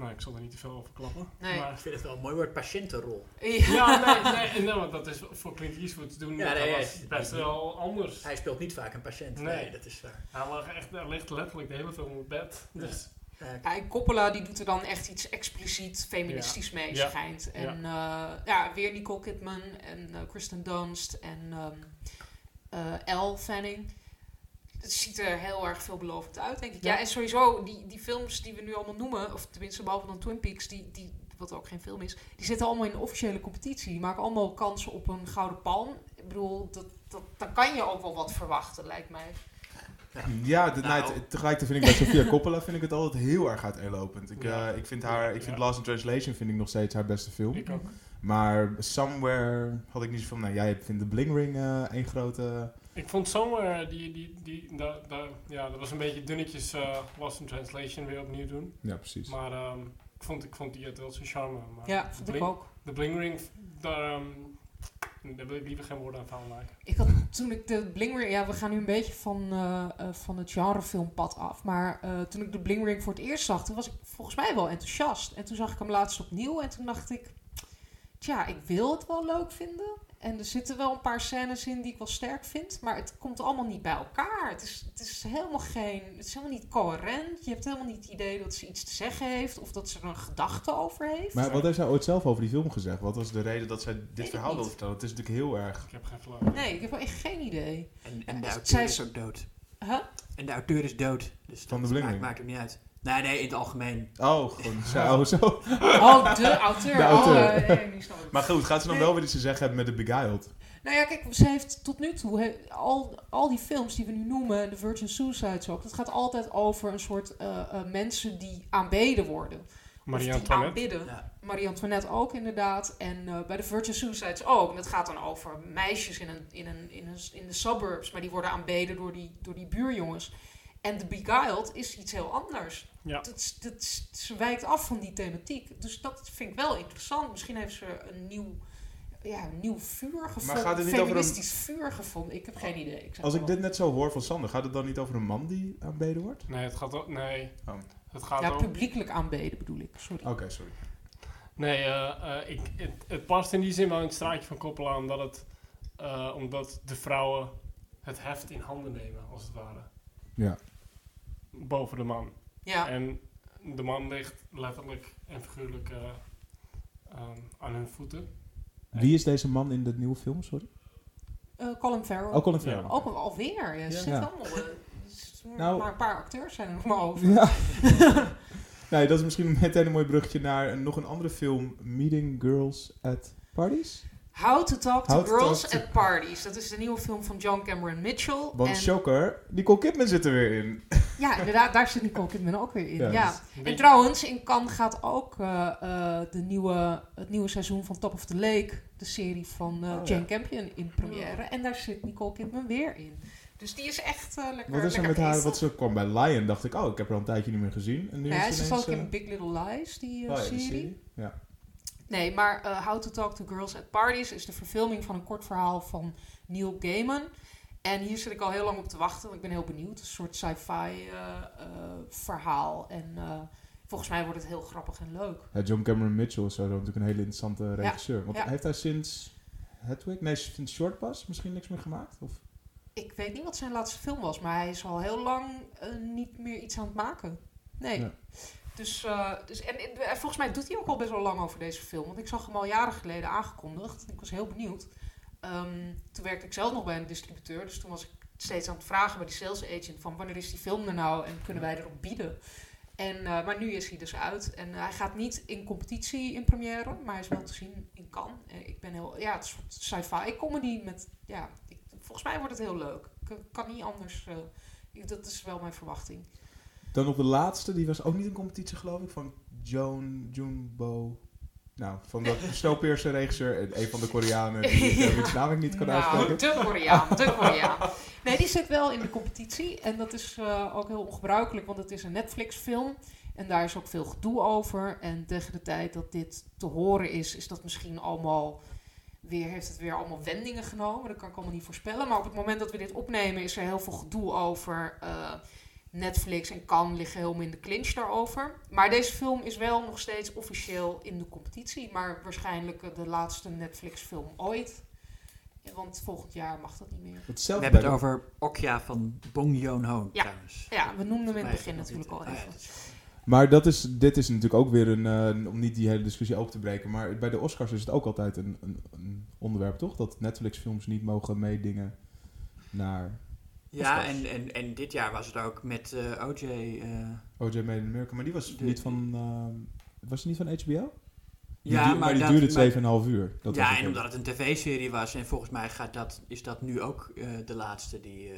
nou, ik zal er niet te veel over klappen. Nee. Maar, Ik vind het wel een mooi woord, patiëntenrol. ja, nee, nee, nee, want dat is voor Clint Eastwood te doen. Ja, dat nee, was hij- best wel anders. Hij speelt niet vaak een patiënt. Nee, Nee. dat is waar. Hij lag echt, hij ligt letterlijk de hele film op bed. Dus Ja, Coppola die doet er dan echt iets expliciet feministisch mee, Ja. schijnt. En ja. ja, weer Nicole Kidman en eh, Kristen Dunst en ehm eh, Elle Fanning. Het ziet er heel erg veelbelovend uit, denk ik. Ja, Ja. en sowieso, die, die films die we nu allemaal noemen, of tenminste behalve dan Twin Peaks, die, die, wat ook geen film is, die zitten allemaal in een officiële competitie. Die maken allemaal kansen op een gouden palm. Ik bedoel, dat, dat, dan kan je ook wel wat verwachten, lijkt mij. Ja, de, Nou. nou, het- tegelijkertijd vind ik bij Sofia Coppola vind ik het altijd heel erg uiteenlopend. Ik, Ja. eh, ik vind haar, ik vind Ja. Lost in Translation vind ik nog steeds haar beste film. ik ook. Maar Somewhere had ik niet zo van, nou jij vindt de Bling Ring eh één grote... Ik vond Somewhere, die, die, die, da, da, ja, dat was een beetje dunnetjes eh Lost in Translation weer opnieuw doen. Ja, precies. Maar ehm, ik, vond, ik vond die het wel zijn charme. Maar Ja, vond ik ook. De Bling Ring, daar, ehm, daar wil ik liever geen woorden aan vuil maken. Ik had toen ik de Bling Ring... Ja, we gaan nu een beetje van, eh, eh, van het genrefilmpad af. Maar eh, toen ik de Bling Ring voor het eerst zag, toen was ik volgens mij wel enthousiast. En toen zag ik hem laatst opnieuw en toen dacht ik... Tja, ik wil het wel leuk vinden. En er zitten wel een paar scènes in die ik wel sterk vind. Maar het komt allemaal niet bij elkaar. Het is, het is helemaal geen... Het is helemaal niet coherent. Je hebt helemaal niet het idee dat ze iets te zeggen heeft. Of dat ze er een gedachte over heeft. Maar wat heeft zij ooit zelf over die film gezegd? Wat was de reden dat zij dit verhaal wilde vertellen? Het is natuurlijk heel erg... Ik heb geen flauw. Nee, ik heb wel echt geen idee. En, en de Ja, auteur zij is ook dood. Huh? En de auteur is dood. Dus Van de maakt, maakt ook niet uit. Nee, nee, in het algemeen. Oh, gewoon zo. oh, zo. Oh, de auteur. De auteur. Oh, nee. Maar goed, gaat ze dan Nee. wel weer iets te zeggen hebben met de Beguiled? Nou ja, kijk, ze heeft tot nu toe he- al, al die films die we nu noemen, de Virgin Suicides ook, dat gaat altijd over een soort eh, eh, mensen die aanbeden worden. Marie die Antoinette. Ja. Marie Antoinette ook inderdaad. En eh, bij de Virgin Suicides ook. En dat gaat dan over meisjes in, een, in, een, in, een, in de suburbs, maar die worden aanbeden door die, door die buurjongens. En The Beguiled is iets heel anders. Ja. Dat, dat, ze wijkt af van die thematiek. Dus dat vind ik wel interessant. Misschien heeft ze een nieuw, ja, een nieuw vuur gevonden. gaat het niet over een- feministisch vuur gevonden. Ik heb geen idee. Ik Als ik maar dit net zo hoor van Sander, gaat het dan niet over een man die aanbeden wordt? Nee, het gaat, o- nee, Oh. het gaat Ja, over... publiekelijk aanbeden bedoel ik. Sorry. Oké, sorry. Nee, eh, eh, ik, het, het past in die zin wel in het straatje van Coppola, omdat, het, eh, omdat de vrouwen het heft in handen nemen, als het ware. Ja. Boven de man. Ja. En de man ligt letterlijk en figuurlijk eh, ehm, aan hun voeten. Wie is deze man in de nieuwe film, sorry? Eh, Colin Farrell. Oh, Colin Farrell. Ook al- alweer. Ja. zit Ja. allemaal, eh, Nou- maar een paar acteurs zijn er nog maar over. Ja. nee, dat is misschien meteen een mooi bruggetje naar een- nog een andere film, Meeting Girls at Parties. How to Talk to How to Girls Talk to- at Parties. Dat is de nieuwe film van John Cameron Mitchell. Want en, shocker, Nicole Kidman zit er weer in. ja, inderdaad, daar zit Nicole Kidman ook weer in. Ja, En trouwens, in Cannes gaat ook eh, eh, de nieuwe, het nieuwe seizoen van Top of the Lake, de serie van eh, Oh, Jane ja. Campion, in première. En daar zit Nicole Kidman weer in. Dus die is echt lekker Wat is er met haar? Wat ze kwam bij Lion, dacht ik, oh, ik heb haar al een tijdje niet meer gezien. En nu Ja, is ze ze zat ook in Big Little Lies, die oh ja, serie. serie. Ja. Nee, maar eh, How to Talk to Girls at Parties is de verfilming van een kort verhaal van Neil Gaiman. En hier zit ik al heel lang op te wachten, want ik ben heel benieuwd. Een soort sci-fi eh, eh, verhaal. En volgens mij wordt het heel grappig en leuk. Ja, John Cameron Mitchell is natuurlijk een hele interessante regisseur. Want ja. heeft hij sinds Hedwig, nee, sinds Short Pass misschien niks meer gemaakt? Of? Ik weet niet wat zijn laatste film was, maar hij is al heel lang niet meer iets aan het maken. Nee. Ja. Dus, eh, dus en, en, volgens mij doet hij ook al best wel lang over deze film. Want ik zag hem al jaren geleden aangekondigd. Ik was heel benieuwd. Ehm, toen werkte ik zelf nog bij een distributeur. Dus toen was ik steeds aan het vragen bij die sales agent van wanneer is die film er nou en kunnen wij erop bieden. En, eh, maar nu is hij dus uit. En eh, hij gaat niet in competitie in première, maar hij is wel te zien in Cannes. Ik ben heel, ja, het is een sci-fi comedy met, ja, ik, volgens mij wordt het heel leuk. Ik kan niet anders, dat is wel mijn verwachting. Dan nog de laatste, die was ook niet in competitie geloof ik, van Joan Junbo. Nou, van de Snowpiercer regisseur, en een van de Koreanen die ik ja. naam ik niet kan nou, uitspreken. de Koreaan, de Koreaan. Nee, die zit wel in de competitie. En dat is eh, ook heel ongebruikelijk, want het is een Netflix-film. En daar is ook veel gedoe over. En tegen de tijd dat dit te horen is, is dat misschien allemaal weer, heeft het weer allemaal wendingen genomen. Dat kan ik allemaal niet voorspellen. Maar op het moment dat we dit opnemen, is er heel veel gedoe over. eh, Netflix en Cannes liggen helemaal in de clinch daarover. Maar deze film is wel nog steeds officieel in de competitie. Maar waarschijnlijk eh, de laatste Netflix-film ooit. Want volgend jaar mag dat niet meer. We hebben het over Okja van Bong Joon-ho Ja. trouwens. Ja, we noemden hem in het begin natuurlijk al Ah, even. is- Maar dat is, dit is natuurlijk ook weer een, eh, om niet die hele discussie open te breken, maar bij de Oscars is het ook altijd een, een, een onderwerp, toch? Dat Netflix-films niet mogen meedingen naar Ja, en, en, en dit jaar was het ook met eh, OJ. eh, OJ Made in America. Maar die was De- niet van, eh, was die niet van HBO? Die ja, duur- maar, die duurde maar- 2,5 uur. Dat ja, en omdat het een tv-serie was. En volgens mij gaat dat, is dat nu ook eh, de laatste die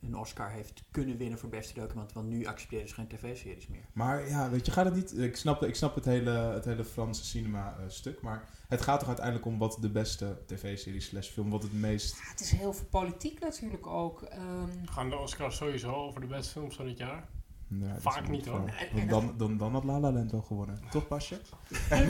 een Oscar heeft kunnen winnen voor beste document. Want nu accepteren ze geen tv-series meer. Maar ja, weet je, gaat het niet... Ik snap, ik snap het, hele, het hele Franse cinema-stuk, maar het gaat toch uiteindelijk om wat de beste tv-serie slash film, wat het meest... Ja, het is heel veel politiek natuurlijk ook. Ehm, Gaan de Oscars sowieso over de beste films van dit jaar? Ja, dat Vaak niet, hoor. Dan, dan, dan, dan had La La Land wel gewonnen. Toch, Pasje? Daar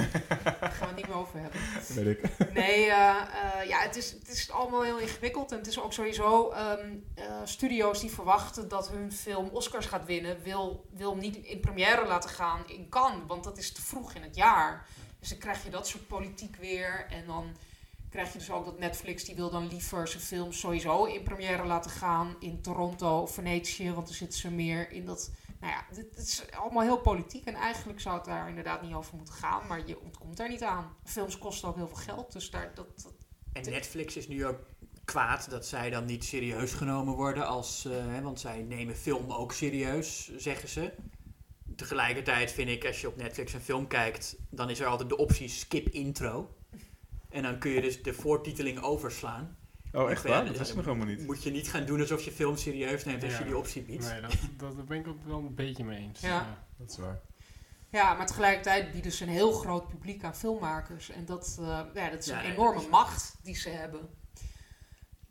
gaan we het niet meer over hebben. Weet ik. Nee, eh, eh, ja, het is, het is allemaal heel ingewikkeld. En het is ook sowieso ehm, eh, studio's die verwachten dat hun film Oscars gaat winnen, wil, wil hem niet in première laten gaan in Cannes, want dat is te vroeg in het jaar. Dus dan krijg je dat soort politiek weer. En dan krijg je dus ook dat Netflix, die wil dan liever zijn film sowieso in première laten gaan in Toronto of Venetië, want dan zitten ze meer in dat... Nou ja, dit is allemaal heel politiek en eigenlijk zou het daar inderdaad niet over moeten gaan, maar je ontkomt daar niet aan. Films kosten ook heel veel geld, dus daar, dat, En Netflix is nu ook kwaad dat zij dan niet serieus genomen worden als, eh, want zij nemen film ook serieus, zeggen ze. Tegelijkertijd vind ik, als je op Netflix een film kijkt, dan is er altijd de optie skip intro. En dan kun je dus de voortiteling overslaan. Oh, echt waar? dus Dat wist ik dan nog helemaal niet. Moet je niet gaan doen alsof je film serieus neemt als Ja. je die optie biedt. Nee, dat, dat, daar ben ik ook wel een beetje mee eens. Ja. Dat is waar. Ja, maar tegelijkertijd bieden ze een heel groot publiek aan filmmakers. En dat, eh, ja, dat is Ja, een enorme is- macht die ze hebben.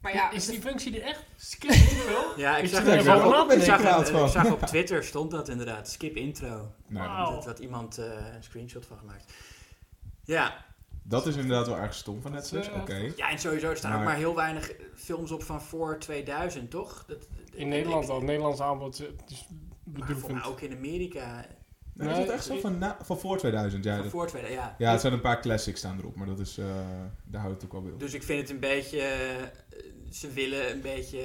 Maar ja, is die functie er echt? Skip intro? Ja, ik zag, er ik op, ik zag, ik op Twitter stond dat inderdaad, skip intro. Nou, Wauw. Dat had iemand eh, een screenshot van gemaakt. Ja, Dat is inderdaad wel erg stom van Netflix. is, Oké. eh, ja, en sowieso staan Maar- ook maar heel weinig films op van voor 2000, toch? Dat, In Nederland al. Het Nederlands aanbod is Maar bedroevend. voor mij ook in Amerika. Nee, is dat echt zo? Van, na, van voor 2000? Ja, van dat- voor 2000, ja. ja, het zijn een paar classics staan erop, maar dat is, eh, daar houdt het ook wel bij op. Dus ik vind het een beetje... eh, ze willen een beetje...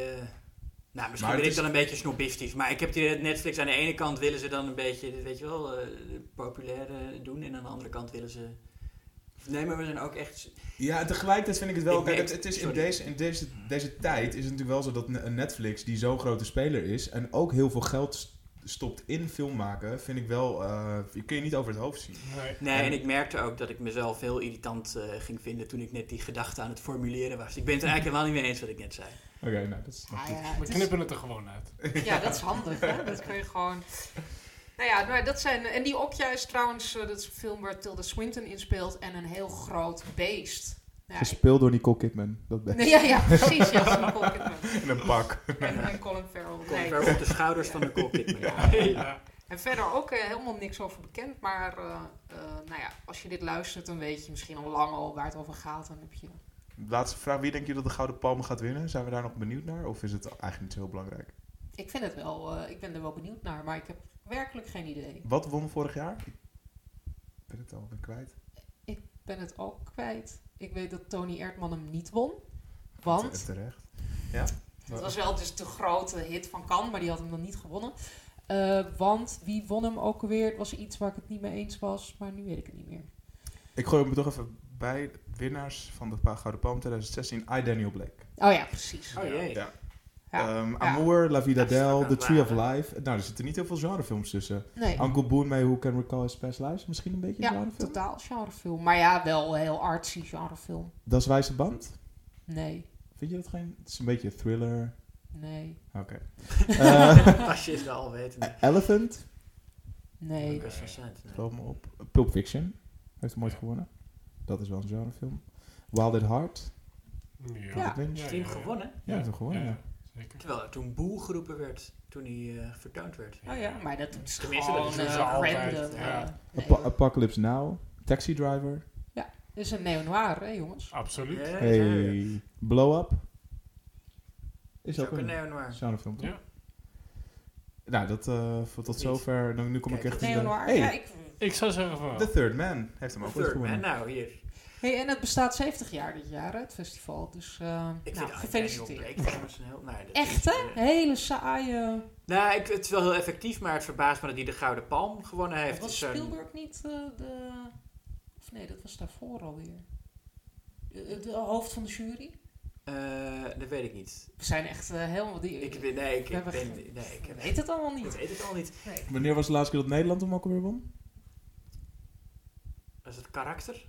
Nou, misschien Maar ben het ik dan een beetje snobistisch. Maar ik heb die Netflix aan de ene kant willen ze dan een beetje, weet je wel, eh, populair eh, doen. En aan de andere kant willen ze... Nee, maar we zijn ook echt... Ja, tegelijkertijd vind ik het wel... Ik kijk, het, het is in, deze, in deze, deze tijd is het natuurlijk wel zo dat Ne- Netflix, die zo'n grote speler is... en ook heel veel geld st- stopt in film maken, vind ik wel... eh, kun je niet over het hoofd zien. Nee. Nee, En- en ik merkte ook dat ik mezelf heel irritant eh, ging vinden toen ik net die gedachte aan het formuleren was. Ik ben het er eigenlijk helemaal niet mee eens wat ik net zei. Oké, nou, dat is... Ah, ja, We is- knippen het er gewoon uit. ja, dat is handig. Hè? Dat kun je gewoon... Nou ja, maar dat zijn... En die Okja is trouwens... eh, dat is een film waar Tilda Swinton in speelt. En een heel groot beest. Ja, Gespeeld door Nicole Kidman, dat best. nee, ja, ja, precies. Ja, Nicole Kidman. In een pak. En, en Colin Farrell. Nee. weer op de schouders van de Kidman. Ja. Ja. En verder ook eh, helemaal niks over bekend. Maar eh, eh, nou ja, als je dit luistert, dan weet je misschien al lang al waar het over gaat. Dan heb je... Laatste vraag, wie denk je dat de Gouden Palmen gaat winnen? Zijn we daar nog benieuwd naar? Of is het eigenlijk niet zo heel belangrijk? Ik vind het wel... eh, ik ben er wel benieuwd naar. Maar ik heb werkelijk geen idee. Wat won vorig jaar? Ik ben het al ben kwijt. Ik ben het ook kwijt. Ik weet dat Tony Erdman hem niet won. Want... Te- Terecht. Het was wel dus de grote hit van Cannes, maar die had hem dan niet gewonnen. Eh, want wie won hem ook alweer? Het was iets waar ik het niet mee eens was, maar nu weet ik het niet meer. Ik gooi hem toch even bij. Winnaars van de Pa- Gouden Palm 2016, I. Daniel Blake. Oh ja, precies. Oh jee. Ja. Ja. Ehm, Ja. Amour, La Vida Del, The Tree of. Life. Nou, er zitten niet heel veel genrefilms tussen. Nee, Uncle Boone mee, Who Can Recall His Past Lives? Misschien een beetje een ja, genrefilm? totaal genrefilm. Maar ja, wel een heel artsy genrefilm. Das Wijze Band? Nee, Vind je dat geen... Het is een beetje een thriller. nee, Oké. Eh, Als je het al weet. Elephant? nee. Nee. Geloof me op. Pulp Fiction. Heeft hem ooit gewonnen. Dat is wel een genrefilm. Wild at Heart. Ja. Ja. Heeft hij hem gewonnen? Ja, heeft hem gewonnen, ja. Zeker. Terwijl er toen boel geroepen werd toen hij eh, vertoond werd. Oh ja, maar dat is Tenminste, gewoon dat is zo altijd, random. ja. eh, nee. Apa- Apocalypse Now. Taxi Driver. Dit is een neo-noir, hè jongens? Absoluut. Ja, Hey. Blow Up. Is Is ook ook een neo-noir. genrefilm, toch? Ja. Nou, dat, eh, voor tot zover. Dan, nu kom ik echt... Neo-noir? Hey, Ja, ik... Ik zou zeggen van. The Third Man heeft hem ook ooit Third man, gewonnen. nou hier. Hey, en het bestaat 70 jaar dit jaar, hè, het festival. Dus eh Ik nou, gefeliciteerd. Dat Echt, hè? eh, Hele saaie... Nou, ik, het is wel heel effectief, maar het verbaast me dat hij de Gouden Palm gewonnen heeft. was Spielberg niet eh, de... Of nee, dat was daarvoor alweer. De, de hoofd van de jury? Eh, dat weet ik niet. We zijn echt helemaal... Die, Ik, weet- nee, ik, ik, ben, nee, ik, weet het allemaal ik niet. weet het al niet. Nee. Wanneer was de laatste keer dat Nederland hem ook alweer won? Was het karakter?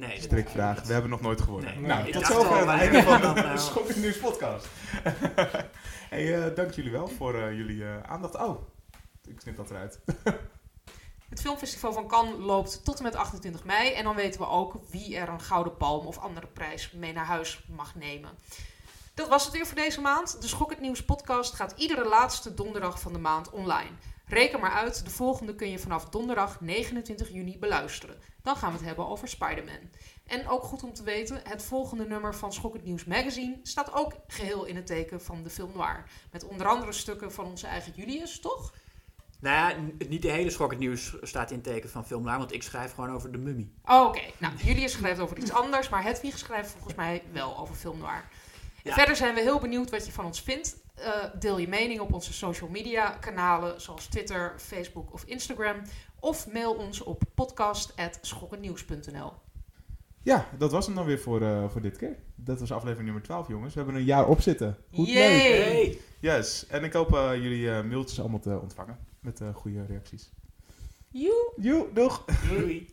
Nee. Strikvraag. We hebben nog nooit gewonnen. Nee. Nou, tot zover al, het einde van de Nou. Schokkend Nieuws podcast. hey, eh, dank jullie wel voor eh, jullie eh, aandacht. Oh, ik knip dat eruit. Het filmfestival van Cannes loopt tot en met 28 mei. En dan weten we ook wie er een gouden palm of andere prijs mee naar huis mag nemen. Dat was het weer voor deze maand. De Schok het Nieuws podcast gaat iedere laatste donderdag van de maand online. Reken maar uit, de volgende kun je vanaf donderdag 29 juni beluisteren. Dan gaan we het hebben over Spider-Man. En ook goed om te weten, het volgende nummer van Schok het Nieuws magazine staat ook geheel in het teken van de film noir. Met onder andere stukken van onze eigen Julius, toch? Nou ja, niet de hele schokkend nieuws staat in het teken van film naar, want ik schrijf gewoon over de mummie. Oh, Oké, nou, Julius schrijft over iets anders, maar Hedwig schrijft volgens mij wel over film noir. Ja. Verder zijn we heel benieuwd wat je van ons vindt. Eh, deel je mening op onze social media kanalen zoals Twitter, Facebook of Instagram. Of mail ons op podcast.schokkendnieuws.nl Ja, dat was hem dan weer voor, eh, voor dit keer. Dat was aflevering nummer 12, jongens. We hebben een jaar op zitten. Goed Yay! leuk. Yes. En ik hoop eh, jullie eh, mailtjes allemaal te ontvangen. Met eh, goede reacties. Joe! Joe, doeg! Doei!